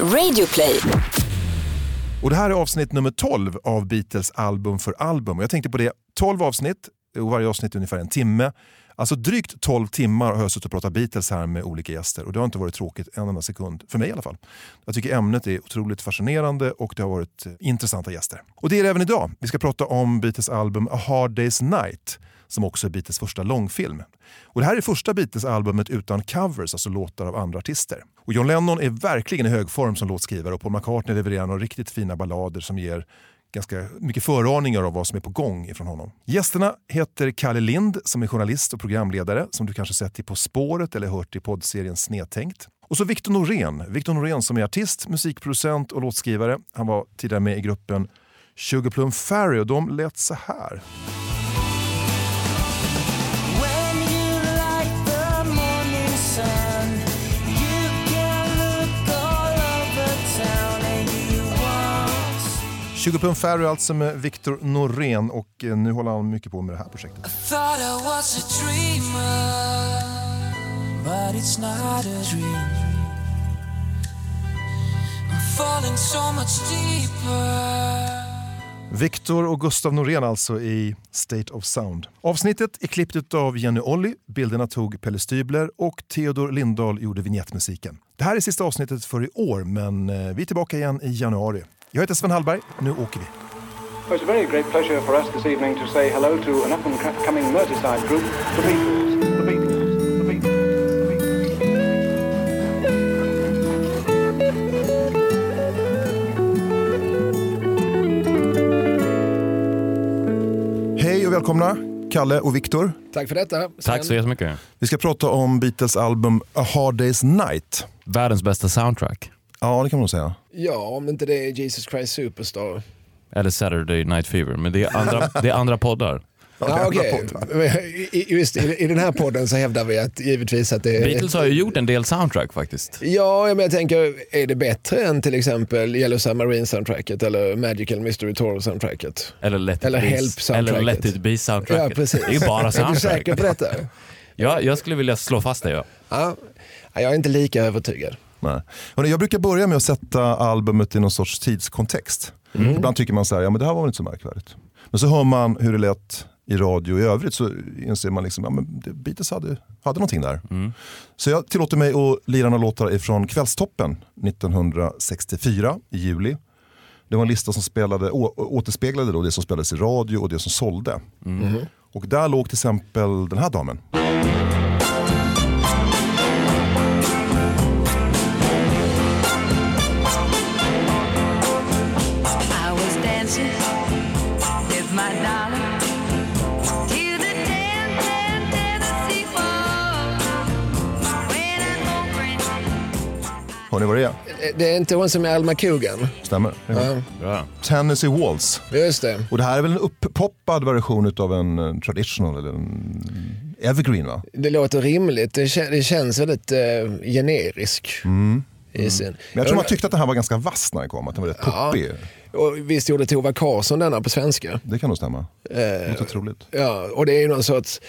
Radioplay. Och det här är avsnitt nummer 12 av Beatles album för album. Och jag tänkte på det, 12 avsnitt, och varje avsnitt är ungefär en timme. Alltså drygt 12 timmar har jag suttit och pratat Beatles här med olika gäster och det har inte varit tråkigt en enda sekund, för mig i alla fall. Jag tycker ämnet är otroligt fascinerande och det har varit intressanta gäster. Och det är det även idag. Vi ska prata om Beatles album A Hard Day's Night som också är Beatles första långfilm. Och det här är första Beatles-albumet utan covers, alltså låtar av andra artister. Och John Lennon är verkligen i hög form som låtskrivare och Paul McCartney levererar några riktigt fina ballader som ger ganska mycket föraningar av vad som är på gång ifrån honom. Gästerna heter Kalle Lind som är journalist och programledare som du kanske sett i På spåret eller hört i poddserien Snedtänkt. Och så Victor Norén. Victor Norén som är artist, musikproducent och låtskrivare. Han var tidigare med i gruppen Sugarplum Fairy och de lät så här. 20 pund Ferry alltså med Viktor Norén och eh, nu håller han mycket på med det här projektet. Viktor och Gustav Norén alltså i State of Sound. Avsnittet är klippt av Jenny Olli, bilderna tog Pelle Stybler och Theodor Lindahl gjorde vignettmusiken. Det här är sista avsnittet för i år, men eh, vi är tillbaka igen i januari. Jag heter Sven Hallberg, nu åker vi. Well, it's a very great pleasure for us this evening to say hello to an up and co- coming Merseyside group, the Beatles. The. Hej och välkomna, Kalle och Viktor. Tack för detta. Tack så jättemycket. Vi ska prata om Beatles album A Hard Day's Night. Världens bästa soundtrack. Ja, det kan man nog säga. Ja, om inte det är Jesus Christ Superstar. Eller Saturday Night Fever. Men det är andra, det är andra poddar. Ja, i- Just i, i den här podden så hävdar vi att givetvis att det är... Beatles har ju gjort en del soundtrack faktiskt. Ja, men jag tänker, är det bättre än till exempel Yellow Submarine soundtracket eller Magical Mystery Tour soundtracket? Eller Let It Eller Be, Help soundtracket. Eller Let It Be soundtracket. Ja, precis. Det är ju bara Är du soundtrack. säker på detta? Ja, jag skulle vilja slå fast det. Ja. Ja. Ja, Jag är inte lika övertygad. Nej. Hörrni, jag brukar börja med att sätta albumet i någon sorts tidskontext. Ibland tycker man så här, ja men det här var väl inte så märkvärdigt. Men så hör man hur det lät i radio i övrigt så inser man liksom, ja men det- Beatles hade, hade någonting där. Så jag tillåter mig att lira några låtar ifrån Kvällstoppen 1964 i juli. Det var en lista som spelade, å, återspeglade då det som spelades i radio och det som sålde. Och där låg till exempel den här damen. Hör ni vad det är? Eh, Det är inte hon som är Alma Coogan? Stämmer? Ja, Bra. Tennessee Waltz. just det. Och det här är väl en upppoppad version av en eh, traditional eller en evergreen va? Det låter rimligt. Det, kä- det känns väldigt eh, generisk. I sin. Men jag tror man tyckte att den här var ganska vass när den kom, att den var rätt Ja. poppig. Och visst gjorde Tova Karlsson denna på svenska? Det kan nog stämma. Det låter troligt. Ja, och det är ju någon sorts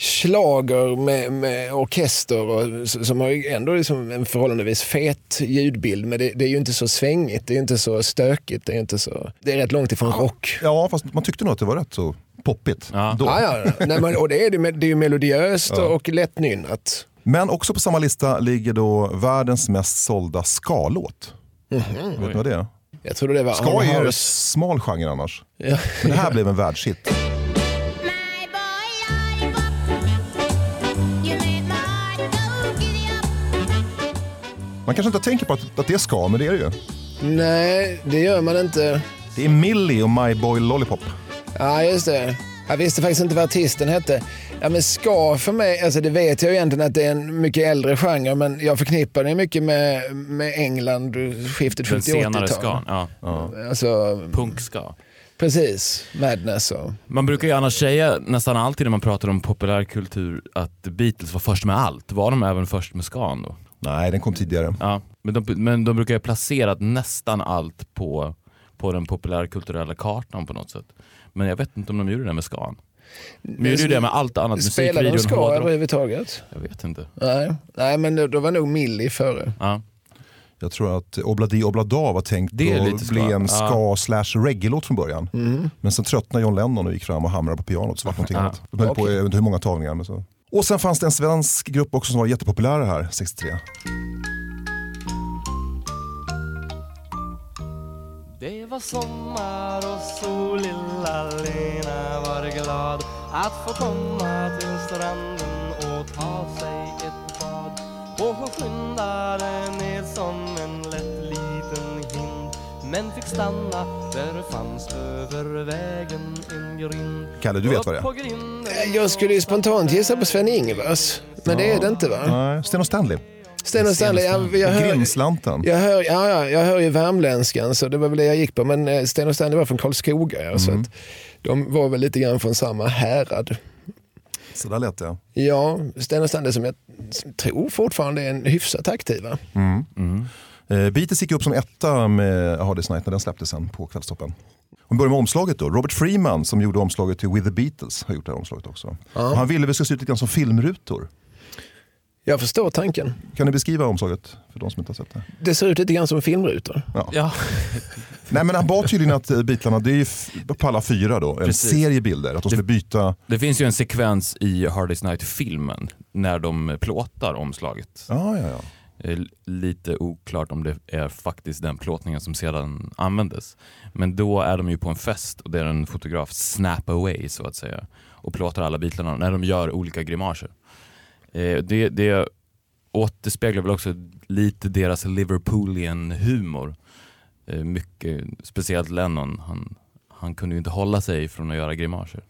slager med, med orkester och, som har ju ändå liksom en förhållandevis fet ljudbild. Men det, det är ju inte så svängigt, det är inte så stökigt, det är, inte så, det är rätt långt ifrån rock. Ja, fast man tyckte nog att det var rätt så poppigt. Ja. Då. Ja, ja. Nej, men, och det är, det, det är ju melodiöst och lättnynnat. Men också på samma lista ligger då världens mest sålda ska-låt. Mhm. Vet ni vad det är? Jag trodde det var Ska är ju en smal genre annars. Ja. Men det här blev en världshit. Man kanske inte tänker på att, att det är ska, men det är det ju. Nej, det gör man inte. Det är Millie och My Boy Lollipop. Ja, just det. Jag visste faktiskt inte vad artisten hette. Ja, men ska för mig, alltså det vet jag egentligen att det är en mycket äldre genre, men jag förknippar det mycket med, med England, skiftet Den 70-80-tal. senare skan. Ja. Alltså, Punk ska. precis. Madness och... Man brukar ju annars säga nästan alltid när man pratar om populärkultur att Beatles var först med allt. Var de även först med skan då? Nej, den kom tidigare. Ja. Men, de, men de brukar ju placera nästan allt på, på den populärkulturella kartan på något sätt. Men jag vet inte om de gjorde det med skan. De gjorde ju det med allt annat. Spelade de ska överhuvudtaget? Jag vet inte. Nej, Nej men då, var nog Millie före. Ja. Jag tror att Obladi Oblada var tänkt Det är att bli en Ja. ska slash reggae-låt från början. Men sen tröttnade John Lennon och gick fram och hamrade på pianot så var det någonting Ja. annat. De höll på jag vet inte hur många tagningar. Men så. Och sen fanns det en svensk grupp också som var jättepopulär här 63. Det var sommar och sol, lilla Lena var glad att få komma till stranden och ta sig ett bad. Och hon skyndade ner som en men fick stanna, där fanns över vägen en grind. Kalle, du vet vad det är? Jag skulle ju spontant gissa på Sven-Ingvars, men det är det inte va? Nej, Sten och Stanley. Sten och Stanley, jag, jag, hör, Grindslanten. jag, hör, ja, ja, jag hör ju värmländskan så det var väl det jag gick på. Men eh, Sten och Stanley var från Karlskoga. Ja, så att de var väl lite grann från samma härad. Så där lät det. Ja, Sten och Stanley som jag tror fortfarande är en hyfsat aktiva. Eh, Beatles gick upp som etta med A Hard Day's Night när den släpptes sen på Kvällstoppen. Om vi börjar med omslaget då. Robert Freeman som gjorde omslaget till With the Beatles har gjort det här omslaget också. Och han ville att vi ska se ut lite grann som filmrutor. Jag förstår tanken. Kan ni beskriva omslaget för de som inte har sett det? Det ser ut lite grann som filmrutor. Ja, Nej men han bad tydligen att eh, Beatlarna, det är ju på alla fyra då, en Precis. serie bilder. Att de skulle byta, det finns ju en sekvens i Hard Day's Night-filmen när de plåtar omslaget. ja ja ja. Eh, är Lite oklart om det är faktiskt den plåtningen som sedan användes. Men då är de ju på en fest och det är en fotograf snap away så att säga och plåtar alla bitarna när de gör olika grimaser. Eh, Det, det återspeglar väl också lite deras Liverpoolian humor. Eh, Mycket, speciellt Lennon, han, han kunde ju inte hålla sig från att göra grimaser.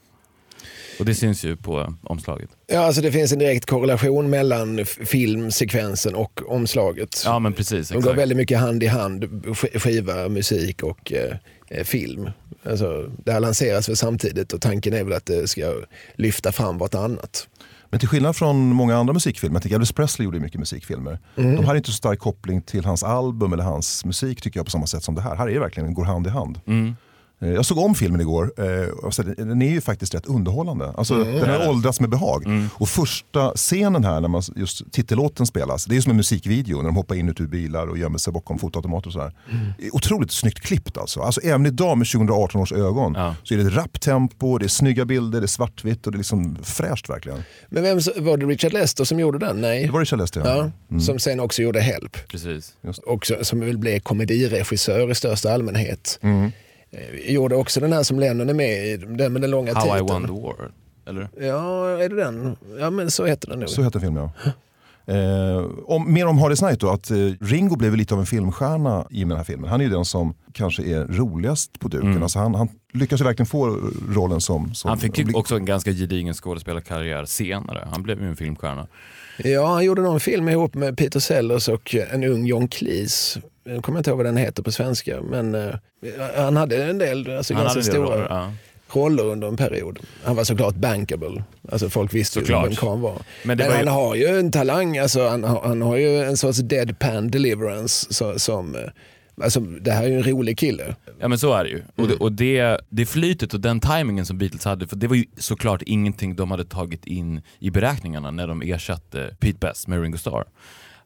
Och det syns ju på omslaget. Ja, alltså det finns en direkt korrelation mellan filmsekvensen och omslaget. Ja men precis, De går exakt. väldigt mycket hand i hand, sk- skiva, musik och eh, eh, film. Alltså, det här lanseras väl samtidigt och tanken är väl att det ska lyfta fram vartannat. Men till skillnad från många andra musikfilmer, jag Elvis Presley gjorde mycket musikfilmer. De hade inte så stark koppling till hans album eller hans musik tycker jag på samma sätt som det här. Här är det verkligen, går hand i hand. Mm. Eh, Jag såg om filmen igår eh, och den är ju faktiskt rätt underhållande. Alltså, Den har åldrats med behag. Och första scenen här när man just titellåten spelas, det är som en musikvideo när de hoppar in och ut ur bilar och gömmer sig bakom fotoautomater och sådär. Är Otroligt snyggt klippt alltså. alltså. Även idag med 2018 års ögon Ja. så är det ett rappt tempo, det är snygga bilder, det är svartvitt och det är liksom fräscht verkligen. Men vem, var det Richard Lester som gjorde den? Nej. Det var Richard Lester ja. Ja, Som sen också gjorde Help. Precis. Och så- som vill bli komediregissör i största allmänhet. Mm. Eh, Gjorde också den här som Lennon är med i, den med den långa How I titeln. won the war. Eller? Ja, är det den? Ja, men så heter den nog. Så heter filmen ja. Eh, om, mer om Hard Day's Night då, att eh, Ringo blev lite av en filmstjärna i den här filmen. Han är ju den som kanske är roligast på duken. Mm. Alltså han, han lyckas ju verkligen få rollen som... som Han fick ju också en ganska gedigen skådespelarkarriär senare. Han blev ju en filmstjärna. Ja, han gjorde någon film ihop med Peter Sellers och en ung John Cleese. Jag kommer inte ihåg vad den heter på svenska, men eh, han hade en del alltså, Han ganska stora roller, ja. roller under en period. Han var såklart bankable. Alltså folk visste Såklart. ju vem Khan var. Men, Men var han ju- har ju en talang, alltså, han, har- han har ju en sorts deadpan deliverance så, som eh, Alltså, det här är ju en rolig kille. Ja men så är det ju. Och, det, och det, det flytet och den timingen som Beatles hade, för det var ju såklart ingenting de hade tagit in i beräkningarna när de ersatte Pete Best med Ringo Starr.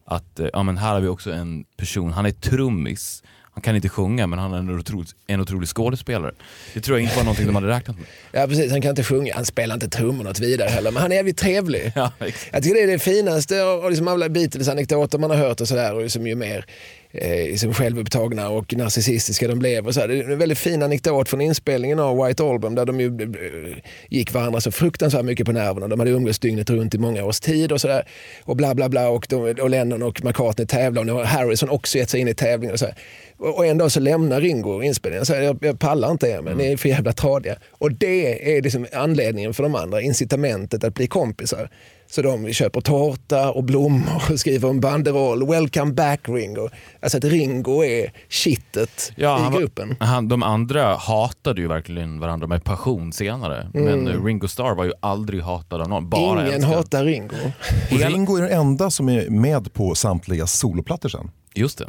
Att eh, ja, men här har vi också en person, han är trummis, han kan inte sjunga men han är en otrolig, en otrolig skådespelare. Det tror jag inte var någonting de hade räknat med. Ja precis, han kan inte sjunga, han spelar inte trummor något vidare heller, men han är jävligt trevlig. Ja. Jag tycker det är det finaste av liksom alla Beatles-anekdoter man har hört och sådär. Och liksom ju mer eh, självupptagna och narcissistiska de blev. Och så här. Det är en väldigt fin anekdot från inspelningen av White Album där de ju eh, gick varandra så fruktansvärt mycket på nerverna. De hade umgåtts dygnet runt i många års tid och sådär. Och bla bla bla. Och, de, och Lennon och McCartney tävlar och nu har Harrison också gett sig in i tävlingen. Och, så här. och, och en dag så lämnar Ringo inspelningen. Så här, jag, jag pallar inte er, men ni är för jävla tradiga. Och det är liksom anledningen för de andra, incitamentet att bli kompisar. Så de köper tårta och blommor och skriver en banderoll. Welcome back Ringo. Alltså att Ringo är kittet Ja, i gruppen. Han, de andra hatade ju verkligen varandra med passion senare. Men eh, Ringo Starr var ju aldrig hatad av någon, bara Ingen älskad. hatar Ringo. Ringo är den enda som är med på samtliga soloplattor sen. Just det.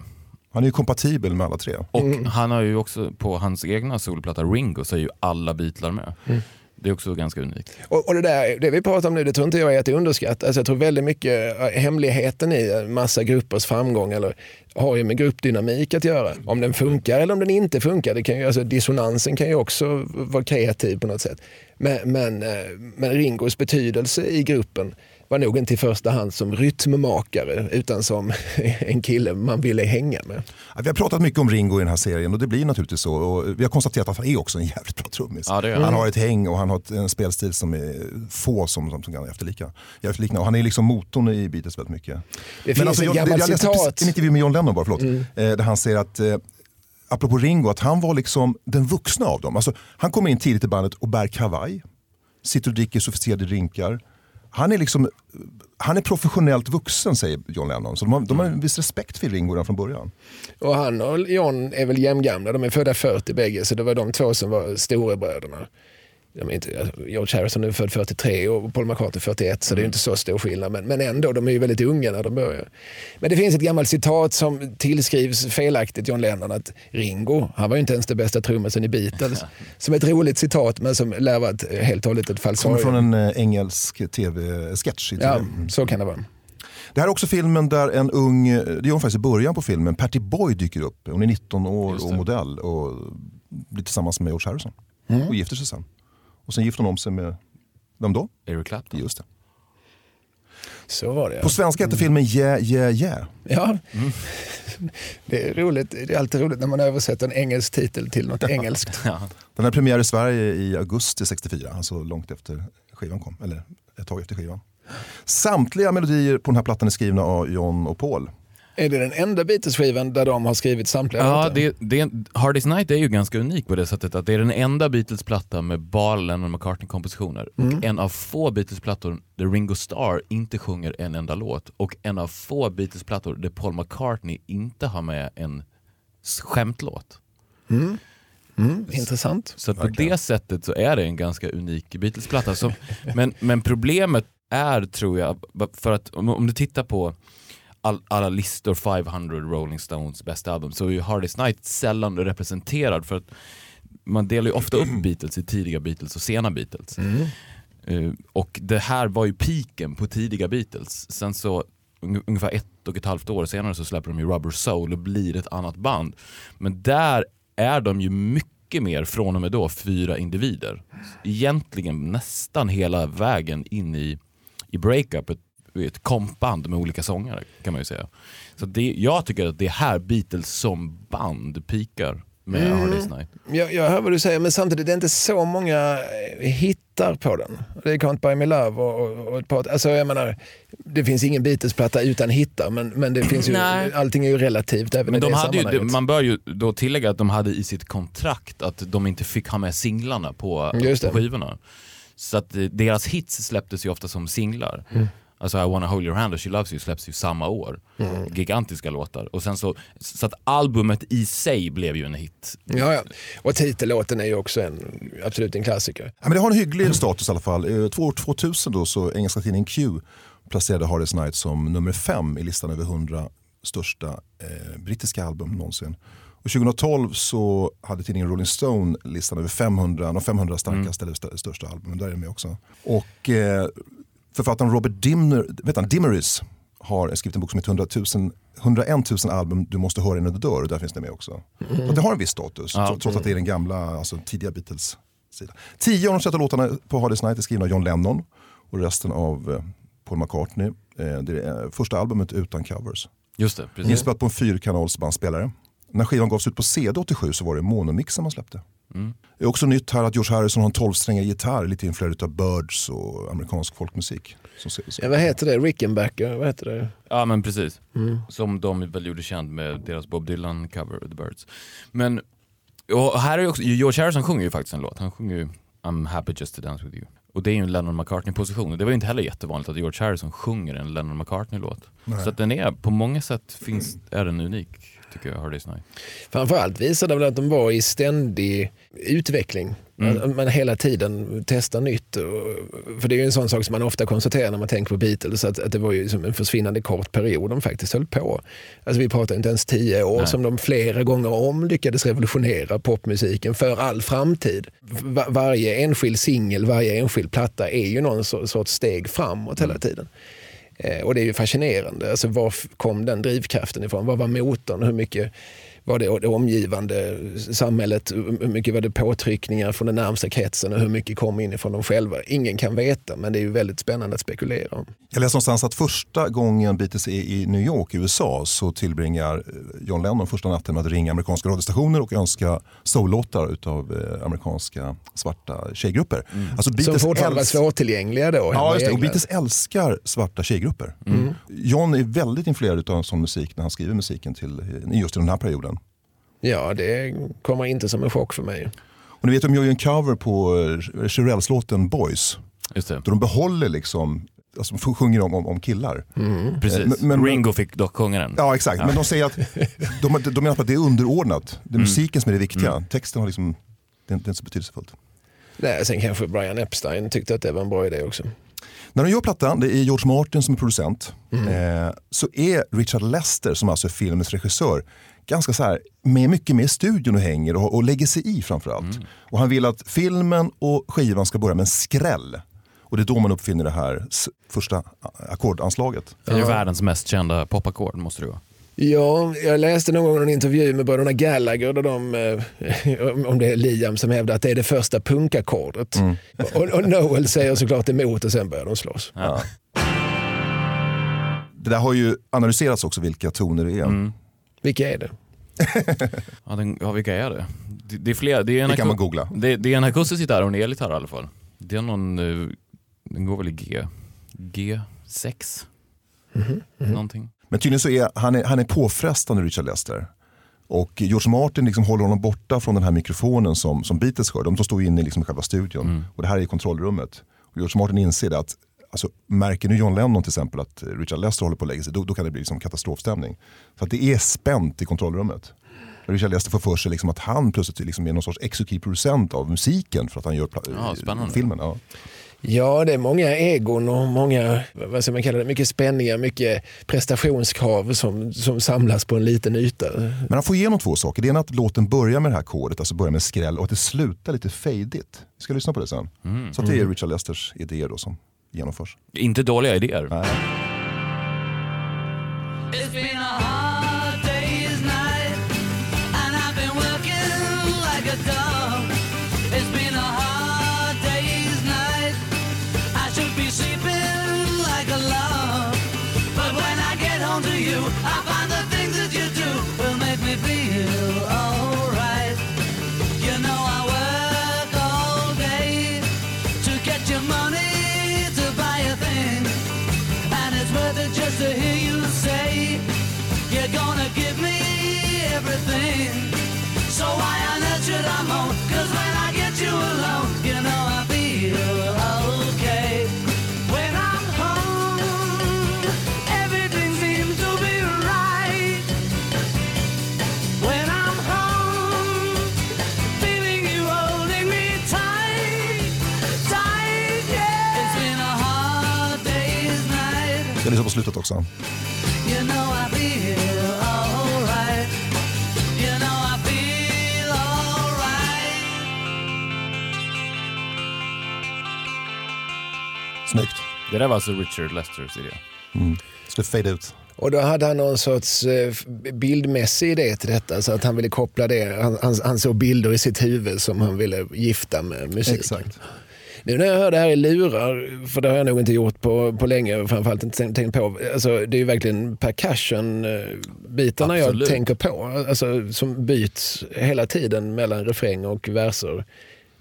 Han är ju kompatibel med alla tre. Och Mm. han har ju också på hans egna solplatta Ringo så är ju alla Beatlar med. Mm. Det är också ganska unikt. Och, och det, där, det vi pratar om nu, det tror inte jag är att underskatta. Alltså jag tror väldigt mycket eh, hemligheten i massa gruppers framgång eller, har ju med gruppdynamik att göra. Om den funkar eller om den inte funkar. Det kan ju, alltså, dissonansen kan ju också vara kreativ på något sätt. Men, men, eh, men Ringos betydelse i gruppen var nog inte i första hand som rytmmakare utan som en kille man ville hänga med. Ja, Vi har pratat mycket om Ringo i den här serien och det blir naturligtvis så. Och vi har konstaterat att han är också en jävligt bra trummis. Ja, han. han har ett häng och han har ett- en spelstil som är få som, som, som kan efterlika. efterlikna. Och han är liksom motorn i Beatles väldigt mycket. Det finns ett jag, gammalt jag läste citat. Mm. precis en intervju med John Lennon bara, förlåt, eh, där han säger att eh, apropå Ringo, att han var liksom den vuxna av dem. Alltså, han kommer in tidigt i bandet och bär kavaj, sitter och dricker sofistikerade drinkar. Han är, liksom, han är professionellt vuxen säger John Lennon. Så de har, de har en viss respekt för Ringo från början. Och han och John är väl jämngamla, de är födda 40 bägge, så det var de två som var storebröderna. Är inte, alltså, George Harrison är född 43 och Paul McCartney 41 så det är ju inte så stor skillnad. Men, men ändå, de är ju väldigt unga när de börjar. Men det finns ett gammalt citat som tillskrivs felaktigt John Lennon att Ringo, han var ju inte ens det bästa trummisen i Beatles. Som ett roligt citat men som lär vara ett, helt och hållet ett Kommer falsarium. från en eh, engelsk tv-sketch. TV. Ja, så kan det vara. Det här är också filmen där en ung, det är hon faktiskt i början på filmen, Patty Boy dyker upp. Hon är 19 år och modell och blir tillsammans med George Harrison. Mm. Och gifter sig sen. Och sen gifter hon om sig med, vem då? Eric Clapton. Just det. Så var det På ja. svenska heter filmen Yeah Yeah Yeah. ja. Det är roligt. Det är alltid roligt när man översätter en engelsk titel till något engelskt. Den har premiär i Sverige i augusti 64, alltså långt efter skivan kom. Eller ett tag efter skivan. Samtliga melodier på den här plattan är skrivna av John och Paul. Är det den enda Beatles-skivan där de har skrivit samtliga Ja, låtar? det, det, Hard Day's Night är ju ganska unik på det sättet att det är den enda Beatles-platta med bara Lennon McCartney-kompositioner. Och en av få Beatles-plattor där Ringo Starr inte sjunger en enda låt. Och en av få Beatles-plattor där Paul McCartney inte har med en skämtlåt. Mm, intressant. Så på det sättet så är det en ganska unik Beatles-platta. Men, men problemet är, tror jag, för att om, om du tittar på all, alla listor, 500 Rolling Stones bästa album, så är ju Hard Day's Night sällan representerad för att man delar ju ofta upp Beatles i tidiga Beatles och sena Beatles. Eh, och det här var ju piken på tidiga Beatles. Sen så un- ungefär ett och ett halvt år senare så släpper de ju Rubber Soul och blir ett annat band. Men där är de ju mycket mer från och med då fyra individer. Egentligen nästan hela vägen in i, i breakup, ett, kompband med olika sångare kan man ju säga. Så det, jag tycker att det är här Beatles som band pikar med Hard Day's Night. Jag, jag hör vad du säger, men samtidigt det är inte så många eh, hittar på den. Det är Can't Buy Me Love och, och, och ett par... Alltså jag menar, det finns ingen Beatles-platta utan hittar, men, men det finns ju, Nej. allting är ju relativt även Men de hade ju, man bör ju då tillägga att de hade i sitt kontrakt att de inte fick ha med singlarna på, på skivorna. Så att eh, deras hits släpptes ju ofta som singlar. Mm. Alltså I wanna hold your hand och She loves you släpps ju samma år. Mm. Gigantiska låtar. Och sen så, så att albumet i sig blev ju en hit. Ja, ja. Och titellåten är ju också en, absolut en klassiker. Ja, men det har en hygglig status i alla fall. Eh, Två år 2000 då, så engelska tidningen Q placerade Hard Day's Night som nummer fem i listan över 100 största eh, brittiska album någonsin. Och 2012 så hade tidningen Rolling Stone listan över 500, de 500 starkaste eller st- största albumen. Där är det med också. Och eh, författaren Robert Dimmer, vet han, Dimmeris har skrivit en bok som heter 100 000, 101 000 album du måste höra innan du dör och där finns det med också. Så det har en viss status tro- trots att det är den gamla, alltså tidiga Beatles sida. Tio av de 30 låtarna på Hard Day's Night är skrivna av John Lennon och resten av eh, Paul McCartney. Eh, Det är eh, första albumet utan covers. Just det, precis. Inspelat på en fyrkanals bandspelare. När skivan gavs ut på CD 87 så var det monomixen man släppte. Mm. Det är också nytt här att George Harrison har en 12-strängad gitarr, lite influerad av Birds och amerikansk folkmusik. Som ser, så. Ja, vad heter det? Rickenbacker? Vad heter det? Ja men precis. Mm. Som de väl gjorde känd med deras Bob Dylan cover, The Birds. Men och här är också, George Harrison sjunger ju faktiskt en låt. Han sjunger ju I'm happy just to dance with you. Och det är ju en Lennon McCartney-position. Det var ju inte heller jättevanligt att George Harrison sjunger en Lennon McCartney-låt. Så att den är, på många sätt finns, är den unik, tycker jag, Hard Day's Night. Framförallt visar det väl att de var i ständig utveckling Att Man hela tiden testar nytt. Och, för det är ju en sån sak som man ofta konstaterar när man tänker på Beatles, att, att det var ju som en försvinnande kort period de faktiskt höll på. Alltså vi pratar inte ens tio år Nej. som de flera gånger om lyckades revolutionera popmusiken för all framtid. Va- varje enskild singel, varje enskild platta är ju någon so- sorts steg framåt hela tiden. Eh, Eh, och det är ju fascinerande. Alltså, var kom den drivkraften ifrån? Vad var motorn? Hur mycket var det det omgivande samhället? Hur mycket var det påtryckningar från den närmsta kretsen och hur mycket kom inifrån dem själva? Ingen kan veta, men det är ju väldigt spännande att spekulera om. Jag läste någonstans att första gången Beatles är i New York i USA så tillbringar eh, John Lennon första natten med att ringa amerikanska radiostationer och önska soul-låtar utav eh, amerikanska svarta tjejgrupper. Alltså Som Beatles fortfarande var älsk- svårtillgängliga då. Ja, just det. Och. Beatles älskar svarta tjejgrupper. John är väldigt influerad av sån musik när han skriver musiken till eh, just i den här perioden. Ja, det kommer inte som en chock för mig. Och ni vet, de gör ju en cover på eh, Shirelles låten Boys. Just det. Där de behåller liksom, alltså de sjunger om, om, om killar. Precis. Eh, men- men- Ringo fick dock sjunga den. Ja exakt, men de säger att de, de menar på att det är underordnat. Det är musiken som är det viktiga. Mm. Texten har liksom, det är, det är inte så betydelsefullt. Nej, sen kanske Brian Epstein tyckte att det var en bra idé också. När de gör plattan, det är George Martin som är producent, eh, så är Richard Lester som alltså är filmens regissör ganska så här, med mycket mer i studion och hänger och, och lägger sig i framförallt. Och han vill att filmen och skivan ska börja med en skräll. Och det är då man uppfinner det här första ackordanslaget. Det är ju världens mest kända popackord måste det vara. Ja, jag läste någon gång en intervju med bröderna Gallagher där de, eh, om- om det är Liam som hävdar att det är det första punkackordet. Och, och Noel säger såklart emot och sen börjar de slåss. Det där har ju analyserats också vilka toner det är. Vilka är det? Ja, den, ja vilka är det? Det, det är flera. Det är en, Det kan man googla. Det, det är en akustisk gitarr och en elgitarr i alla fall. Det är någon, eh, den går väl i G, G6? Någonting. Men tydligen så är han, är han är påfrestande Richard Lester. Och George Martin liksom håller honom borta från den här mikrofonen som, som Beatles hör. De står inne liksom i själva studion och det här är i kontrollrummet. Och George Martin inser det att alltså, märker nu John Lennon till exempel att Richard Lester håller på att lägga sig, då, då kan det bli liksom katastrofstämning. Så att det är spänt i kontrollrummet. Richard Lester får för sig liksom att han plötsligt liksom är någon sorts exekutiv producent av musiken för att han gör Ja, filmen. Ja. Ja, det är många egon och många, vad ska man kalla det, mycket spänningar, mycket prestationskrav som, som samlas på en liten yta. Men han får igenom två saker. Det ena är att låten börjar med det här kodet, alltså börjar med skräll och att det slutar lite fejdigt. Vi ska lyssna på det sen. Så att det är Richard Lesters idéer då som genomförs. Inte dåliga idéer. Nej. Slutet också. You know I feel alright. You know alright. Snyggt. Det där var alltså Richard Lesters idé. Ska fade ut. Och då hade han någon sorts eh, bildmässig idé till detta, så att han ville koppla det. Han, han, han såg bilder i sitt huvud som han ville gifta med musiken. Exakt. Nu när jag hör det här i lurar, för det har jag nog inte gjort på, på länge, framförallt inte tänkt- på. Alltså, det är ju verkligen percussion-bitarna jag Absolut. tänker på. Alltså, som byts hela tiden mellan refräng och verser.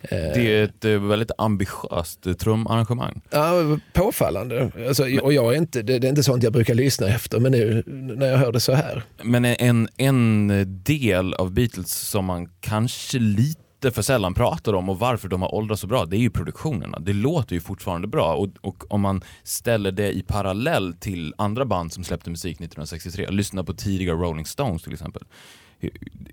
Eh, Det är ett eh, väldigt ambitiöst eh, trumarrangemang. Ja, påfallande. Alltså, och jag är inte, det, det är inte sånt jag brukar lyssna efter, men nu när jag hör det så här. Men en, en del av Beatles som man kanske lite lite för sällan pratar om och varför de har åldrats så bra, det är ju produktionerna. Det låter ju fortfarande bra och, och om man ställer det i parallell till andra band som släppte musik 1963, lyssna på tidiga Rolling Stones till exempel.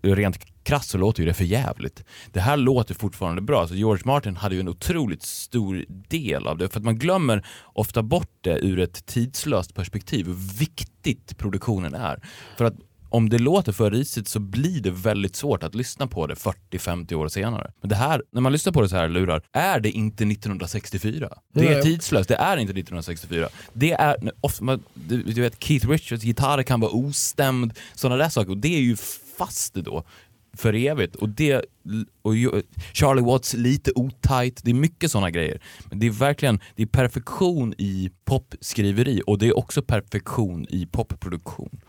Rent krasst så låter ju det för jävligt. Det här låter fortfarande bra, så George Martin hade ju en otroligt stor del av det, för att man glömmer ofta bort det ur ett tidslöst perspektiv, hur viktigt produktionen är. För att om det låter för risigt så blir det väldigt svårt att lyssna på det 40-50 år senare. Men det här, när man lyssnar på det så här lurar, är det inte 1964? Det är tidslöst, det är inte 1964. Det är, ofta, du, du vet Keith Richards gitarr kan vara ostämd, sådana där saker. Och det är ju fast då för evigt. Och det, och Charlie Watts lite otajt, det är mycket sådana grejer. Men det är verkligen det är perfektion i popskriveri och det är också perfektion i popproduktion.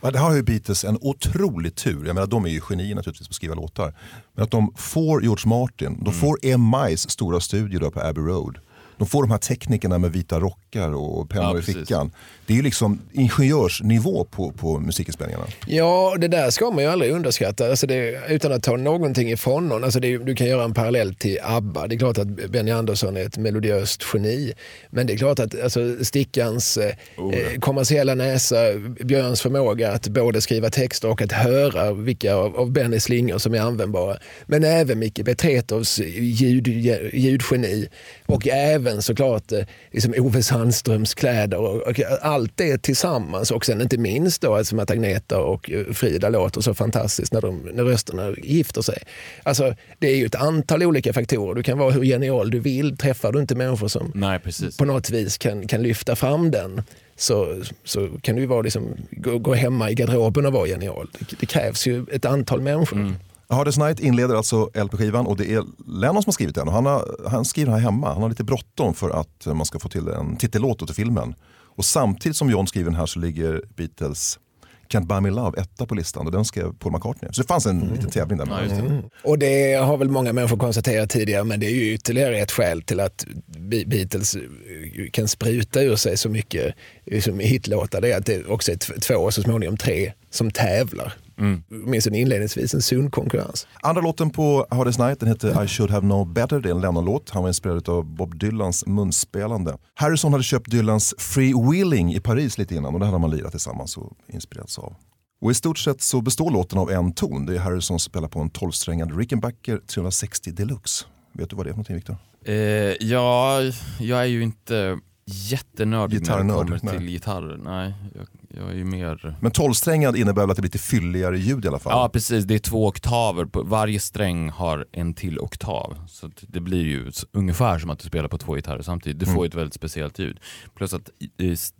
Det här har ju Beatles en otrolig tur. Jag menar, de är ju genier naturligtvis på att skriva låtar. Men att de får George Martin, de får EMIs stora studio på Abbey Road. De får de här teknikerna med vita rockar och pennor Ja, i fickan. Det är ju liksom ingenjörsnivå på, på musikinspelningarna. Ja, det där ska man ju aldrig underskatta. Alltså det, utan att ta någonting ifrån någon. Alltså det, du kan göra en parallell till ABBA. Det är klart att Benny Andersson är ett melodiöst geni. Men det är klart att alltså, Stickans eh, eh, kommersiella näsa, Björns förmåga att både skriva texter och att höra vilka av, av Bennys slingor som är användbara. Men även Micke Petretovs ljud, ljudgeni. Och även såklart eh, liksom Ove Sandströms kläder. Och, och allt det tillsammans. Och sen inte minst då alltså att Agneta och eh, Frida låter så fantastiskt när, de, när rösterna gifter sig. Alltså, det är ju ett antal olika faktorer. Du kan vara hur genial du vill. Träffar du inte människor som Nej, på något vis kan, kan lyfta fram den så, så kan du vara liksom, gå, gå hemma i garderoben och vara genial. Det, det krävs ju ett antal människor. Hard Day's Night inleder alltså LP-skivan och det är Lennon som har skrivit den. Och han, har, han skriver här hemma. Han har lite bråttom för att man ska få till en titellåt till filmen. Och samtidigt som John skriver den här så ligger Beatles Can't Buy Me Love etta på listan och den skrev Paul McCartney. Så det fanns en liten tävling där. Ja, det. Och det har väl många människor konstaterat tidigare men det är ju ytterligare ett skäl till att Be- Beatles eh, kan spruta ur sig så mycket eh, som hitlåtar. Det är att det också är två och så småningom tre som tävlar. Mm. Åtminstone inledningsvis en sund konkurrens. Andra låten på Hard Day's Night den heter I should have known better. Det är en Lennon-låt. Han var inspirerad av Bob Dylans munspelande. Harrison hade köpt Dylans Free Wheeling i Paris lite innan och det hade man lirat tillsammans och inspirerats av. Och I stort sett så består låten av en ton. Det är Harrison som spelar på en 12-strängad Rickenbacker 360 Deluxe. Vet du vad det är för någonting Viktor? Eh, ja, jag är ju inte jättenördig när det kommer nej. till gitarrer. Nej, jag, jag är ju mer... Men 12-strängad innebär väl att det blir lite fylligare ljud i alla fall? Ja precis, det är två oktaver. Varje sträng har en till oktav. Så det blir ju ungefär som att du spelar på två gitarrer samtidigt. Du får ju ett väldigt speciellt ljud. Plus att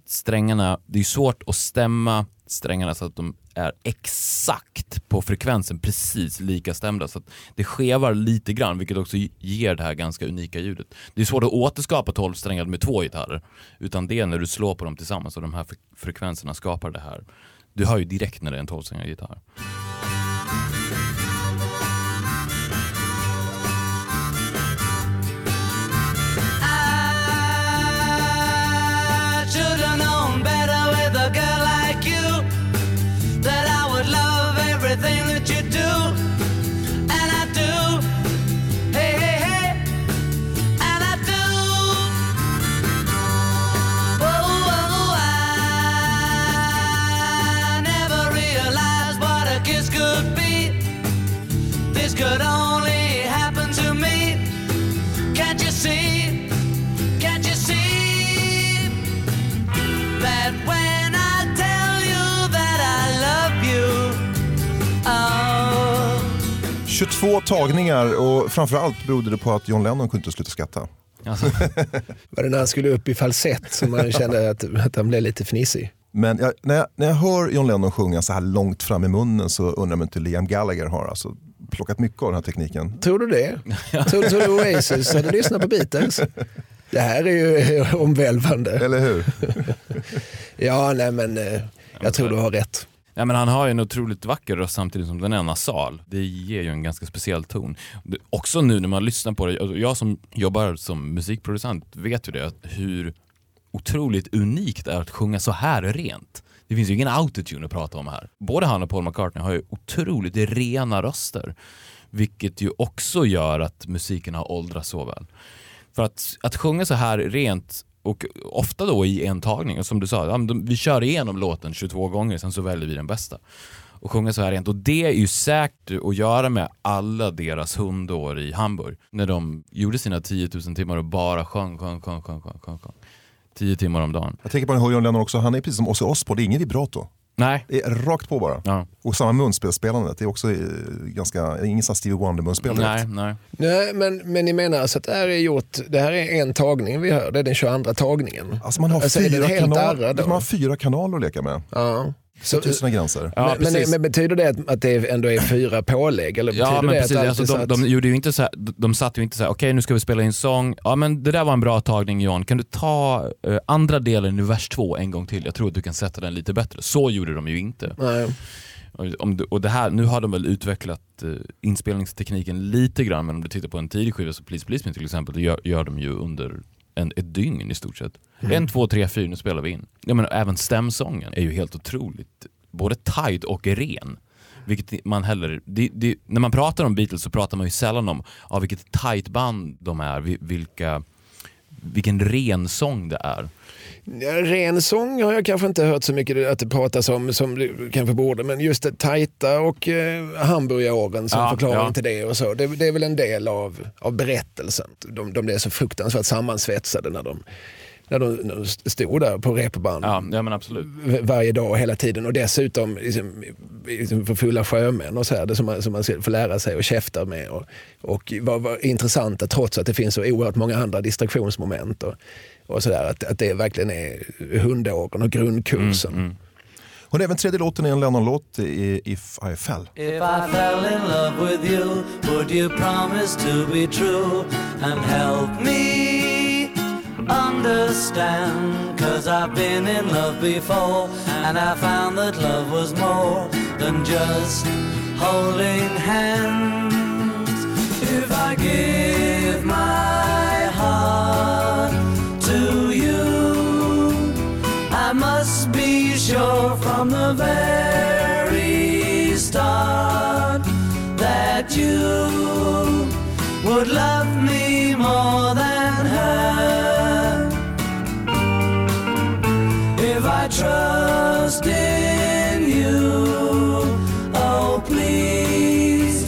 strängarna, det är svårt att stämma strängarna så att de är exakt på frekvensen precis lika stämda. Så att det skevar lite grann vilket också ger det här ganska unika ljudet. Det är svårt att återskapa 12 strängar med två gitarrer. Utan det är när du slår på dem tillsammans och de här frekvenserna skapar det här. Du hör ju direkt när det är en 12 gitarr. 22 tagningar och framförallt berodde det på att John Lennon kunde inte sluta skratta. Alltså, Var det när han skulle upp i falsett som man kände att, att han blev lite fnissig? Men jag, när, jag, när jag hör John Lennon sjunga så här långt fram i munnen så undrar jag om inte Liam Gallagher har alltså plockat mycket av den här tekniken. Tror du det? Tror, tror du Oasis hade lyssnat på Beatles? Det här är ju omvälvande. Eller hur? Ja, nej men eh, jag tror du har rätt. Ja, men han har ju en otroligt vacker röst samtidigt som den är nasal. Det ger ju en ganska speciell ton. Också nu när man lyssnar på det, alltså, jag som jobbar som musikproducent vet ju det, hur otroligt unikt det är att sjunga så här rent. Det finns ju ingen autotune att prata om här. Både han och Paul McCartney har ju otroligt rena röster. Vilket ju också gör att musiken har åldrats så väl. För att, att sjunga så här rent och ofta då i en tagning, och som du sa, vi kör igenom låten 22 gånger, sen så väljer vi den bästa. Och sjunga så här rent. Och det är ju säkert att göra med alla deras hundår i Hamburg. När de gjorde sina 10 000 timmar och bara sjöng, sjöng, sjöng, sjöng, sjöng, sjöng, sjöng. 10 timmar om dagen. Jag tänker på den John Lennon också, han är precis som Ozzy Osbourne, det är ingen vibrato. Nej. Det är rakt på bara. Ja. Och samma munspelsspelandet, det är också eh, ganska, ingen sån Stevie Wonder-munspel. Nej, nej. Nej, men, men ni menar alltså att det här är gjort, det här är en tagning vi hör, det är den 22 tagningen? Alltså man har, Alltså, fyra då? man har fyra kanaler att leka med. Ja. Så, sina gränser. Ja, men, men, precis. men betyder det att, att det ändå är fyra pålägg? Eller Ja men det precis, alltså, de, så de gjorde ju inte så här, de satt ju inte så här, okej nu ska vi spela in sång, ja men det där var en bra tagning John, kan du ta eh, andra delen i vers två en gång till? Jag tror att du kan sätta den lite bättre. Så gjorde de ju inte. Nej. Om du, och det här, nu har de väl utvecklat eh, inspelningstekniken lite grann, men om du tittar på en tidig skiva som Please Please Me till exempel, det gör, gör de ju under en, ett dygn i stort sett. En, två, tre, fyra, nu spelar vi in. Ja, men även stämsången är ju helt otroligt, både tight och ren. Vilket man heller, det, det, när man pratar om Beatles så pratar man ju sällan om av vilket tight band de är, vi- vilka, vilken ren sång det är. Ren sång har jag kanske inte hört så mycket att det pratas om som kanske borde, men just det tajta och eh, hamburgaråren som Ja, förklaring ja. till det och så. Det, det är väl en del av, av berättelsen. De, de blev så fruktansvärt sammansvetsade när de, när de, när de stod där på repband Ja, ja men absolut. varje dag hela tiden och dessutom liksom, liksom för fulla sjömän och så här, det som man, som man ska få lära sig och käfta med och, och var, var intressanta trots att det finns så oerhört många andra distraktionsmoment och, och så där, att, att det verkligen är hundåren och grundkursen. Och även tredje låten är en Lennon-låt, If I Fell. If I fell in love with you, would you promise to be true and help me understand? Cause I've been in love before and I found that love was more than just holding hands. If I give my heart sure from the very start that you would love me more than her. If I trust in you, oh please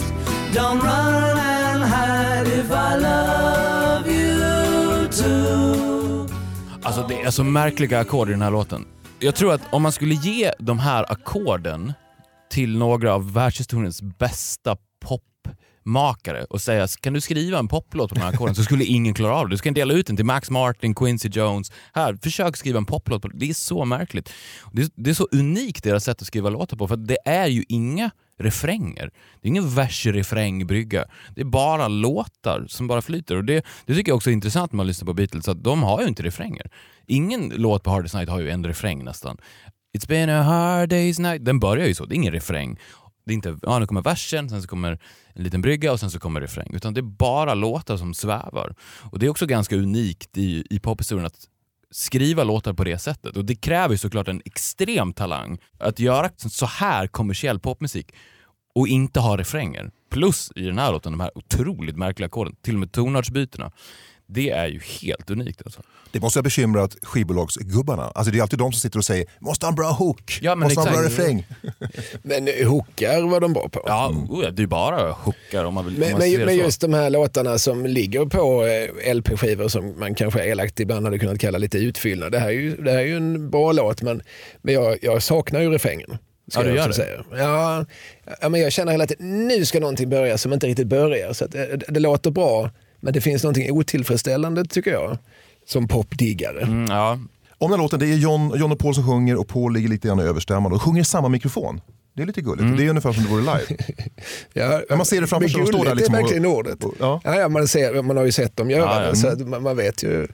don't run and hide if I love you too. Alltså det är så märkliga ackord i den här låten. Jag tror att om man skulle ge de här ackorden till några av världshistoriens bästa popmakare och säga kan du skriva en poplåt på de här ackorden så skulle ingen klara av det. Du ska dela ut den till Max Martin, Quincy Jones. Här, försök skriva en poplåt. På det. det är så märkligt. Det är, det är så unikt deras sätt att skriva låtar på för det är ju inga refränger. Det är ingen vers-refrängbrygga. Det är bara låtar som bara flyter. Och det, det tycker jag också är intressant när man lyssnar på Beatles, att de har ju inte refränger. Ingen låt på Hardest Night har ju en refräng nästan. It's been a hard day's night. Den börjar ju så, det är ingen refräng. Det är inte, ja nu kommer versen, sen så kommer en liten brygga och sen så kommer refräng. Utan det är bara låtar som svävar. Och det är också ganska unikt i, i pophistorien att skriva låtar på det sättet. Och det kräver ju såklart en extrem talang att göra så här kommersiell popmusik och inte ha refränger. Plus i den här låten, de här otroligt märkliga ackorden, till och med tonartsbytena. Det är ju helt unikt alltså. Det måste ha bekymrat skivbolagsgubbarna. Alltså det är alltid de som sitter och säger måste ha en bra hook, Ja, men måste ha en bra refräng. Men eh, hookar var de bra på. Ja, oh ja, det är bara hookar om man vill Men, man men, det just de här låtarna som ligger på eh, LP-skivor som man kanske elakt ibland hade kunnat kalla lite utfyllnad. Det här är ju, det här är ju en bra låt men, men jag, jag saknar ju refrängen. ska Ja, du gör det? Säga. Ja, ja, men jag känner hela tiden nu ska någonting börja som inte riktigt börjar. Så att det, det låter bra men det finns någonting otillfredsställande tycker jag. Som popdiggare. Mm, ja. Om den här låten, det är John, John och Paul som sjunger och Paul ligger lite grann i överstämman och sjunger i samma mikrofon. Det är lite gulligt. Mm. Det är ungefär som det vore live. Ja, Ja, man ser det framför men sig, de står där gulligt, liksom Det är och- verkligen ordet. och- ja. Ja. Ja, man, ser, man har ju sett dem göra Ja, ja. det så man, man vet ju.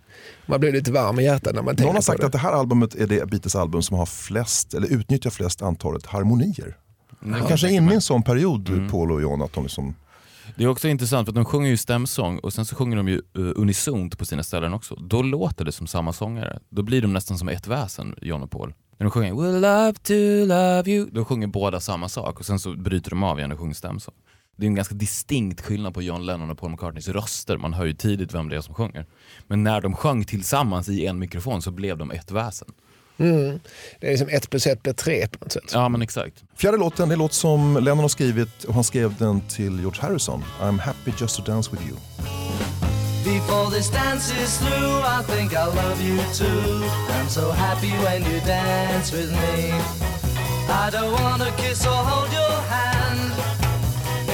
Man blir lite varm i hjärtat när man tänker Någon har på sagt det. att det här albumet är det Beatles album som har flest, eller utnyttjar flest antalet harmonier. Mm. Kanske är inne i en sån period, Mm. Paul och John, att de liksom... Det är också intressant för att de sjunger ju stämsång och sen så sjunger de ju eh, unisont på sina ställen också. Då låter det som samma sångare. Då blir de nästan som ett väsen, John och Paul. När de sjunger We'll love to love you, då sjunger båda samma sak och sen så bryter de av igen och sjunger stämsång. det är en ganska distinkt skillnad på John Lennon och Paul McCartneys röster. Man hör ju tidigt vem det är som sjunger. Men när de sjöng tillsammans i en mikrofon så blev de ett väsen. Mm. Det är som ett plus ett blir tre på något sätt. Ja men exakt. Fjärde låten det är en låt som Lennon har skrivit och han skrev den till George Harrison. I'm happy just to dance with you. Before this dance is through, I think I love you too. I'm so happy when you dance with me. I don't wanna kiss or hold your hand.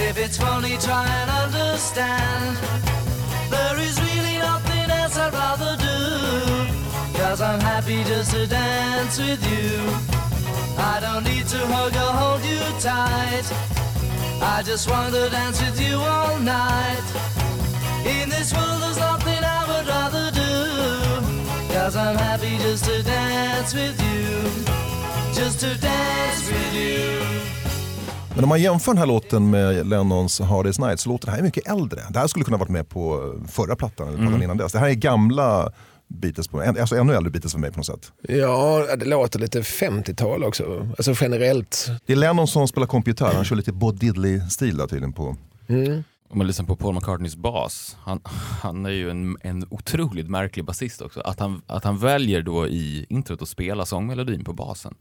If it's funny, try and understand. There is really nothing else I'd rather do. Cause I'm happy just to dance with you. I don't need to hug or hold you tight. I just want to dance with you all night. In this world there's nothing I would rather do Cause I'm happy just to dance with you Just to dance with you Men om man jämför den här låten med Lennons Hard Day's Night så låter det här mycket äldre. Det här skulle kunna varit med på förra plattan, eller plattan innan dess. Det här är gamla Beatles, på, alltså ännu äldre Beatles för mig på något sätt. Ja, det låter lite 50-tal också. Alltså generellt. Det är Lennon som spelar kompgitarr, han kör lite Bo Diddley-stil där tydligen på. Om man lyssnar på Paul McCartneys bas, han, han är ju en, en otroligt märklig basist också. Att han, att han väljer då i introt att spela sångmelodin på basen.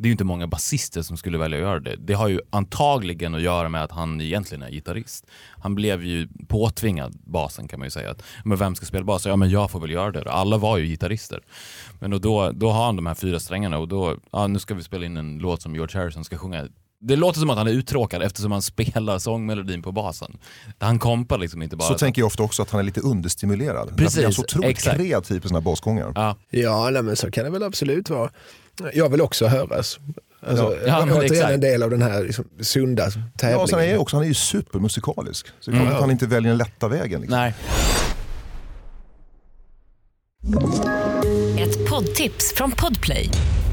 Det är ju inte många basister som skulle välja att göra det. Det har ju antagligen att göra med att han egentligen är gitarrist. Han blev ju påtvingad basen kan man ju säga. Att, men vem ska spela bas? Ja men jag får väl göra det. Alla var ju gitarrister. Men och då, då har han de här fyra strängarna och då, ja nu ska vi spela in en låt som George Harrison ska sjunga. Det låter som att han är uttråkad eftersom han spelar sångmelodin på basen. Han kompar liksom inte bara... Så tänker jag ofta också att han är lite understimulerad. Därför Precis, är han så otroligt exakt. kreativ på sina basgångar. Ja, Ja, nej, men så kan det väl absolut vara. Jag vill också höras. Alltså, Ja, men återigen exakt. en del av den här liksom, sunda Ja, tävlingen. och sen är han, också, han är ju supermusikalisk. Så det är klart att han inte väljer den lätta vägen. Liksom. nej. Ett poddtips från Podplay.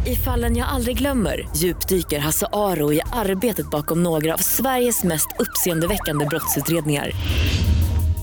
I fallen jag aldrig glömmer djupdyker Hasse Aro i arbetet bakom några av Sveriges mest uppseendeväckande brottsutredningar.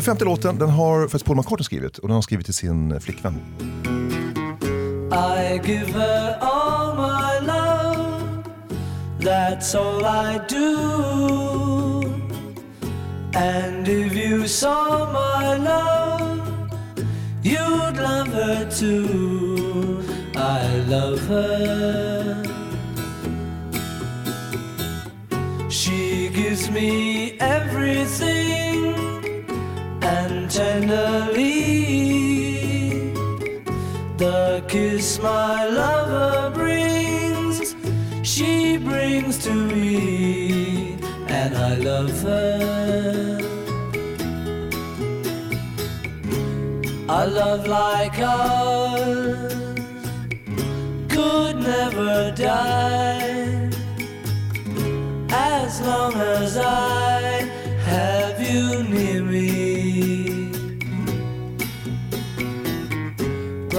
Den femte låten den har faktiskt Paul McCartney skrivit och den har han skrivit till sin eh, flickvän. I give her all my love That's all I do. And if you saw my love You'd love her too. I love her. She gives me everything. Tenderly the kiss my lover brings, she brings to me, and I love her. A love like ours could never die as long as I have you near me.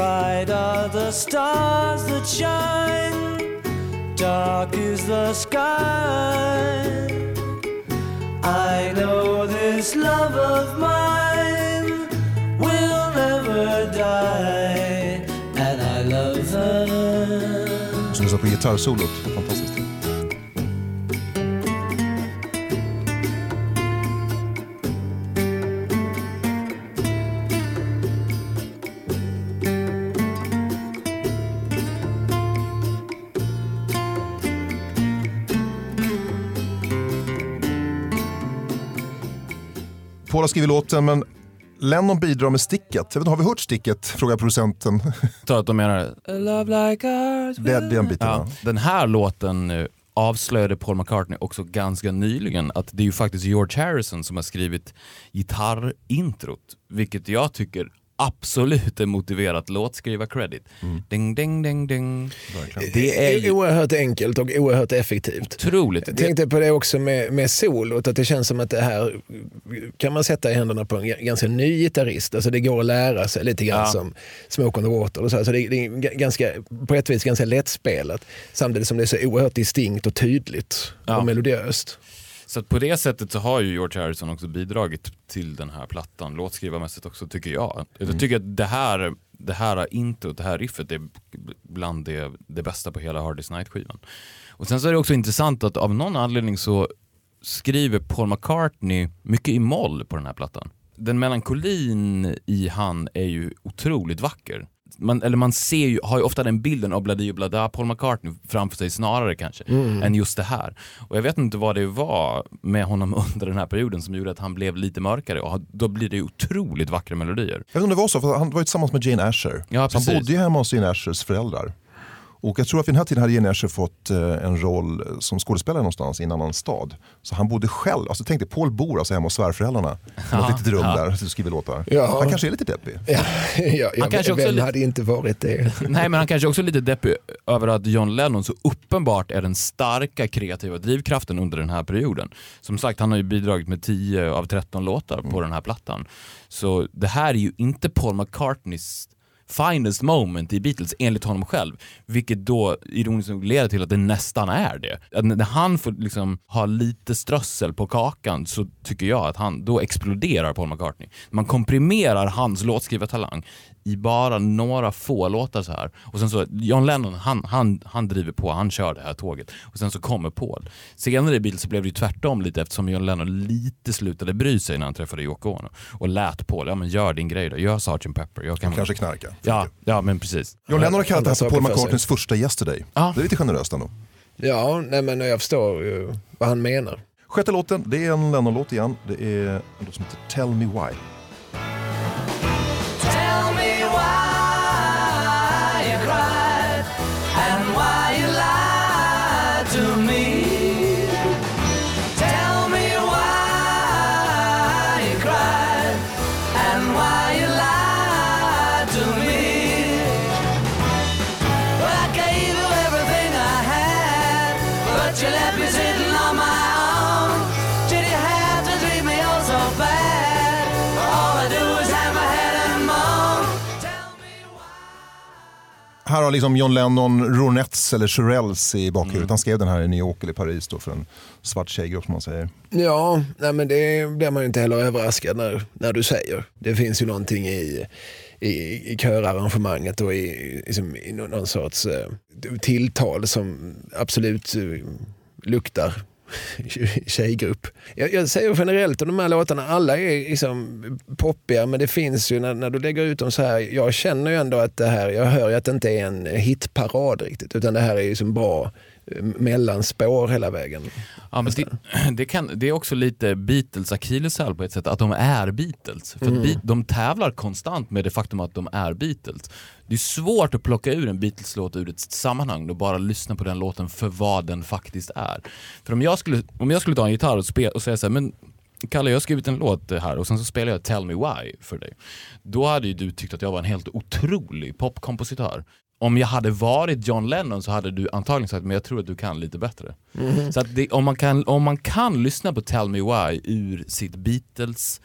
Bright are the stars that shine, dark is the sky. I know this love of mine will never die, and I love her. Sa på gitarrsolot, fantastiskt. Paul har skrivit låten men Lennon bidrar med sticket. Jag vet inte, har vi hört sticket? Frågar producenten. Så att de menar A love like ours Det, det är en biten. Ja, den här låten eh, avslöjade Paul McCartney också ganska nyligen att det är ju faktiskt George Harrison som har skrivit gitarrintrot, vilket jag tycker absolut en motiverat låtskrivar-credit. Ding, ding, ding, ding. Det är ju oerhört enkelt och oerhört effektivt. otroligt. Jag tänkte på det också med, med solot, att det känns som att det här kan man sätta i händerna på en ganska ny gitarrist. Alltså det går att lära sig lite grann Ja. som Smoke on the Water. Och så, så det, det är ganska, på ett vis ganska lättspelat samtidigt som det är så oerhört distinkt och tydligt Ja. och melodiöst. Så på det sättet så har ju George Harrison också bidragit till den här plattan, låtskrivarmässigt också tycker jag. Jag tycker att det här, det här introt, det här riffet är bland det, det bästa på hela Hard Day's Night-skivan. Och sen så är det också intressant att av någon anledning så skriver Paul McCartney mycket i moll på den här plattan. Den melankolin i han är ju otroligt vacker. Man, eller man ser ju, har ju ofta den bilden av Bladi och Blada Paul McCartney framför sig snarare kanske, än just det här. Och jag vet inte vad det var med honom under den här perioden som gjorde att han blev lite mörkare och då blir det ju otroligt vackra melodier. Jag vet inte om det var så, för han var ju tillsammans med Jane Asher. Ja, han bodde ju hemma hos Jane Ashers föräldrar. Och jag tror att vid den här tiden hade Jane Asher fått eh, en roll som skådespelare någonstans i en annan stad. Så han bodde själv, alltså tänk dig, Paul bor alltså hemma hos svärföräldrarna. I något litet rum där och skriver låtar. Ja. Han kanske är lite deppig. Ja, ja, ja, kanske också vem hade inte varit det? Nej men han kanske också är lite deppig över att John Lennon så uppenbart är den starka kreativa drivkraften under den här perioden. Som sagt, han har ju bidragit med 10 av 13 låtar på den här plattan. Så det här är ju inte Paul McCartneys finest moment i Beatles enligt honom själv. Vilket då ironiskt nog leder till att det nästan är det. Att när han får liksom ha lite strössel på kakan så tycker jag att han, då exploderar Paul McCartney. Man komprimerar hans låtskrivartalang i bara några få låtar så här. Och sen så, John Lennon, han, han, han driver på, han kör det här tåget. Och sen så kommer Paul. Senare i Beatles så blev det ju tvärtom lite eftersom John Lennon lite slutade bry sig när han träffade Yoko Ono. Och lät Paul, ja men gör din grej då, gör Sgt. Pepper. Jag kan Kanske knarka. Ja, ja men precis. John Lennon har kallat det här för Paul. McCartneys första Yesterday. Ja. Det är lite generöst ändå. Ja, nej, men jag förstår ju vad han menar. Sjätte låten, det är en Lennon-låt igen. Det är en låt som heter Tell Me Why. Här har liksom John Lennon Ronettes eller Shirelles i bakhuvudet. Han skrev den här i New York eller Paris då för en svart tjejgrupp som man säger. Ja, nej, men det blir man ju inte heller överraskad när, när du säger. Det finns ju någonting i, i, i körarrangemanget och i, liksom, i någon sorts eh, tilltal som absolut eh, luktar tjejgrupp. Jag, jag säger generellt om de här låtarna, alla är liksom poppiga men det finns ju när, när du lägger ut dem så här, jag känner ju ändå att det här, jag hör ju att det inte är en hitparad riktigt utan det här är ju som bra eh, mellanspår hela vägen. Ja, men det, det, kan, det är också lite Beatles akilleshäl på ett sätt, att de är Beatles. För att Be- de tävlar konstant med det faktum att de är Beatles. Det är svårt att plocka ur en Beatles-låt ur ett sammanhang och bara lyssna på den låten för vad den faktiskt är. För om jag skulle, om jag skulle ta en gitarr och, spe, och säga så här, men Kalle jag har skrivit en låt här och sen så spelar jag Tell Me Why för dig. Då hade ju du tyckt att jag var en helt otrolig popkompositör. Om jag hade varit John Lennon så hade du antagligen sagt men jag tror att du kan lite bättre. Så att det, om, man kan, om man kan lyssna på Tell Me Why ur sitt Beatles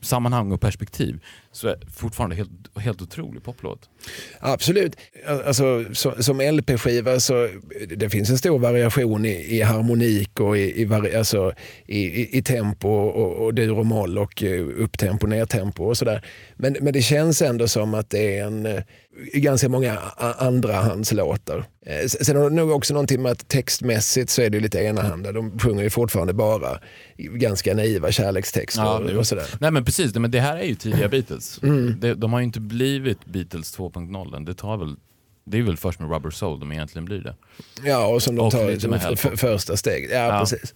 sammanhang och perspektiv så är fortfarande helt, helt otrolig poplåt. Absolut. Alltså, så, som LP-skiva så det finns en stor variation i, i harmonik och i, i, vari, alltså, i, i, tempo och, och dur och moll och eh, upptempo, nertempo och sådär. Men, men det känns ändå som att det är en eh, ganska många andrahandslåtar. Eh, Sen har det nog också någonting med att textmässigt så är det lite enahanda. De sjunger ju fortfarande bara ganska naiva kärlekstexter jo. och sådär. Nej men precis, men det här är ju tidiga Beatles. Det, de har ju inte blivit Beatles 2.0 än. Det tar väl det är väl först med Rubber Soul de egentligen blir det. Ja, och som de Och tar lite med första steget. Ja, Ja. precis.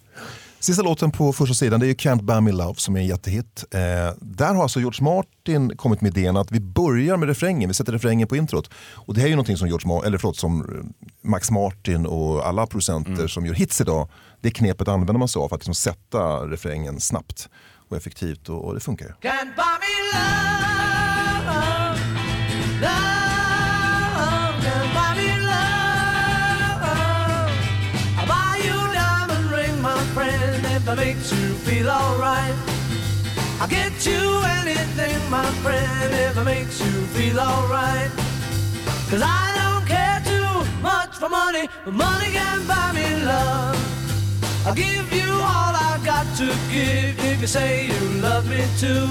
Sista låten på första sidan det är ju Can't Buy Me Love som är en jättehit. Eh, där har alltså George Martin kommit med idén att vi börjar med refrängen, vi sätter refrängen på introt. Och det här är ju någonting som, George Ma- eller förlåt, som eh, Max Martin och alla producenter som gör hits idag, det knepet använder man sig av för att liksom sätta refrängen snabbt och effektivt och, och det funkar. Can't buy me love. love, love buy me love. I'll buy you a diamond ring, my friend, if that makes you feel alright. I'll get you anything, my friend, if it makes you feel alright. Cause I don't care too much for money, but money can buy me love. I'll give you all I've got to give if you say you love me too.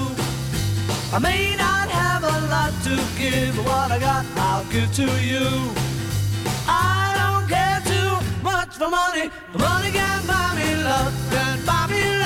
I may not have a lot to give, but what I got I'll give to you. I don't care too much for money, money can buy me love, can buy me love.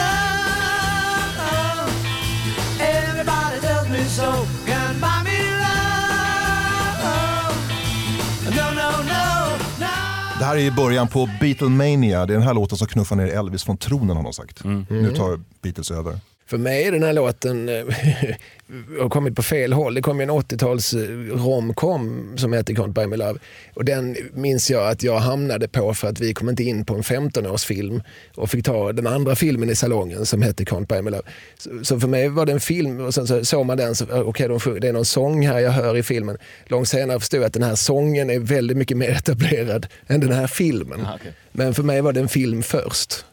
Här är i början på Beatlemania. Det är den här låten som knuffar ner Elvis från tronen har de sagt. Nu tar Beatles över. För mig är den här låten eh, har kommit på fel håll. Det kom en 80-tals eh, romcom som hette Can't Buy Me Love. Och den minns jag att jag hamnade på för att vi kom inte in på en 15-årsfilm och fick ta den andra filmen i salongen som hette Can't Buy Me Love. Så, så för mig var det en film och sen så såg man den, så, eh, okej de sjunger- det är någon sång här jag hör i filmen. Långt senare förstod jag att den här sången är väldigt mycket mer etablerad än den här filmen. Ah, okej. Men för mig var det en film först.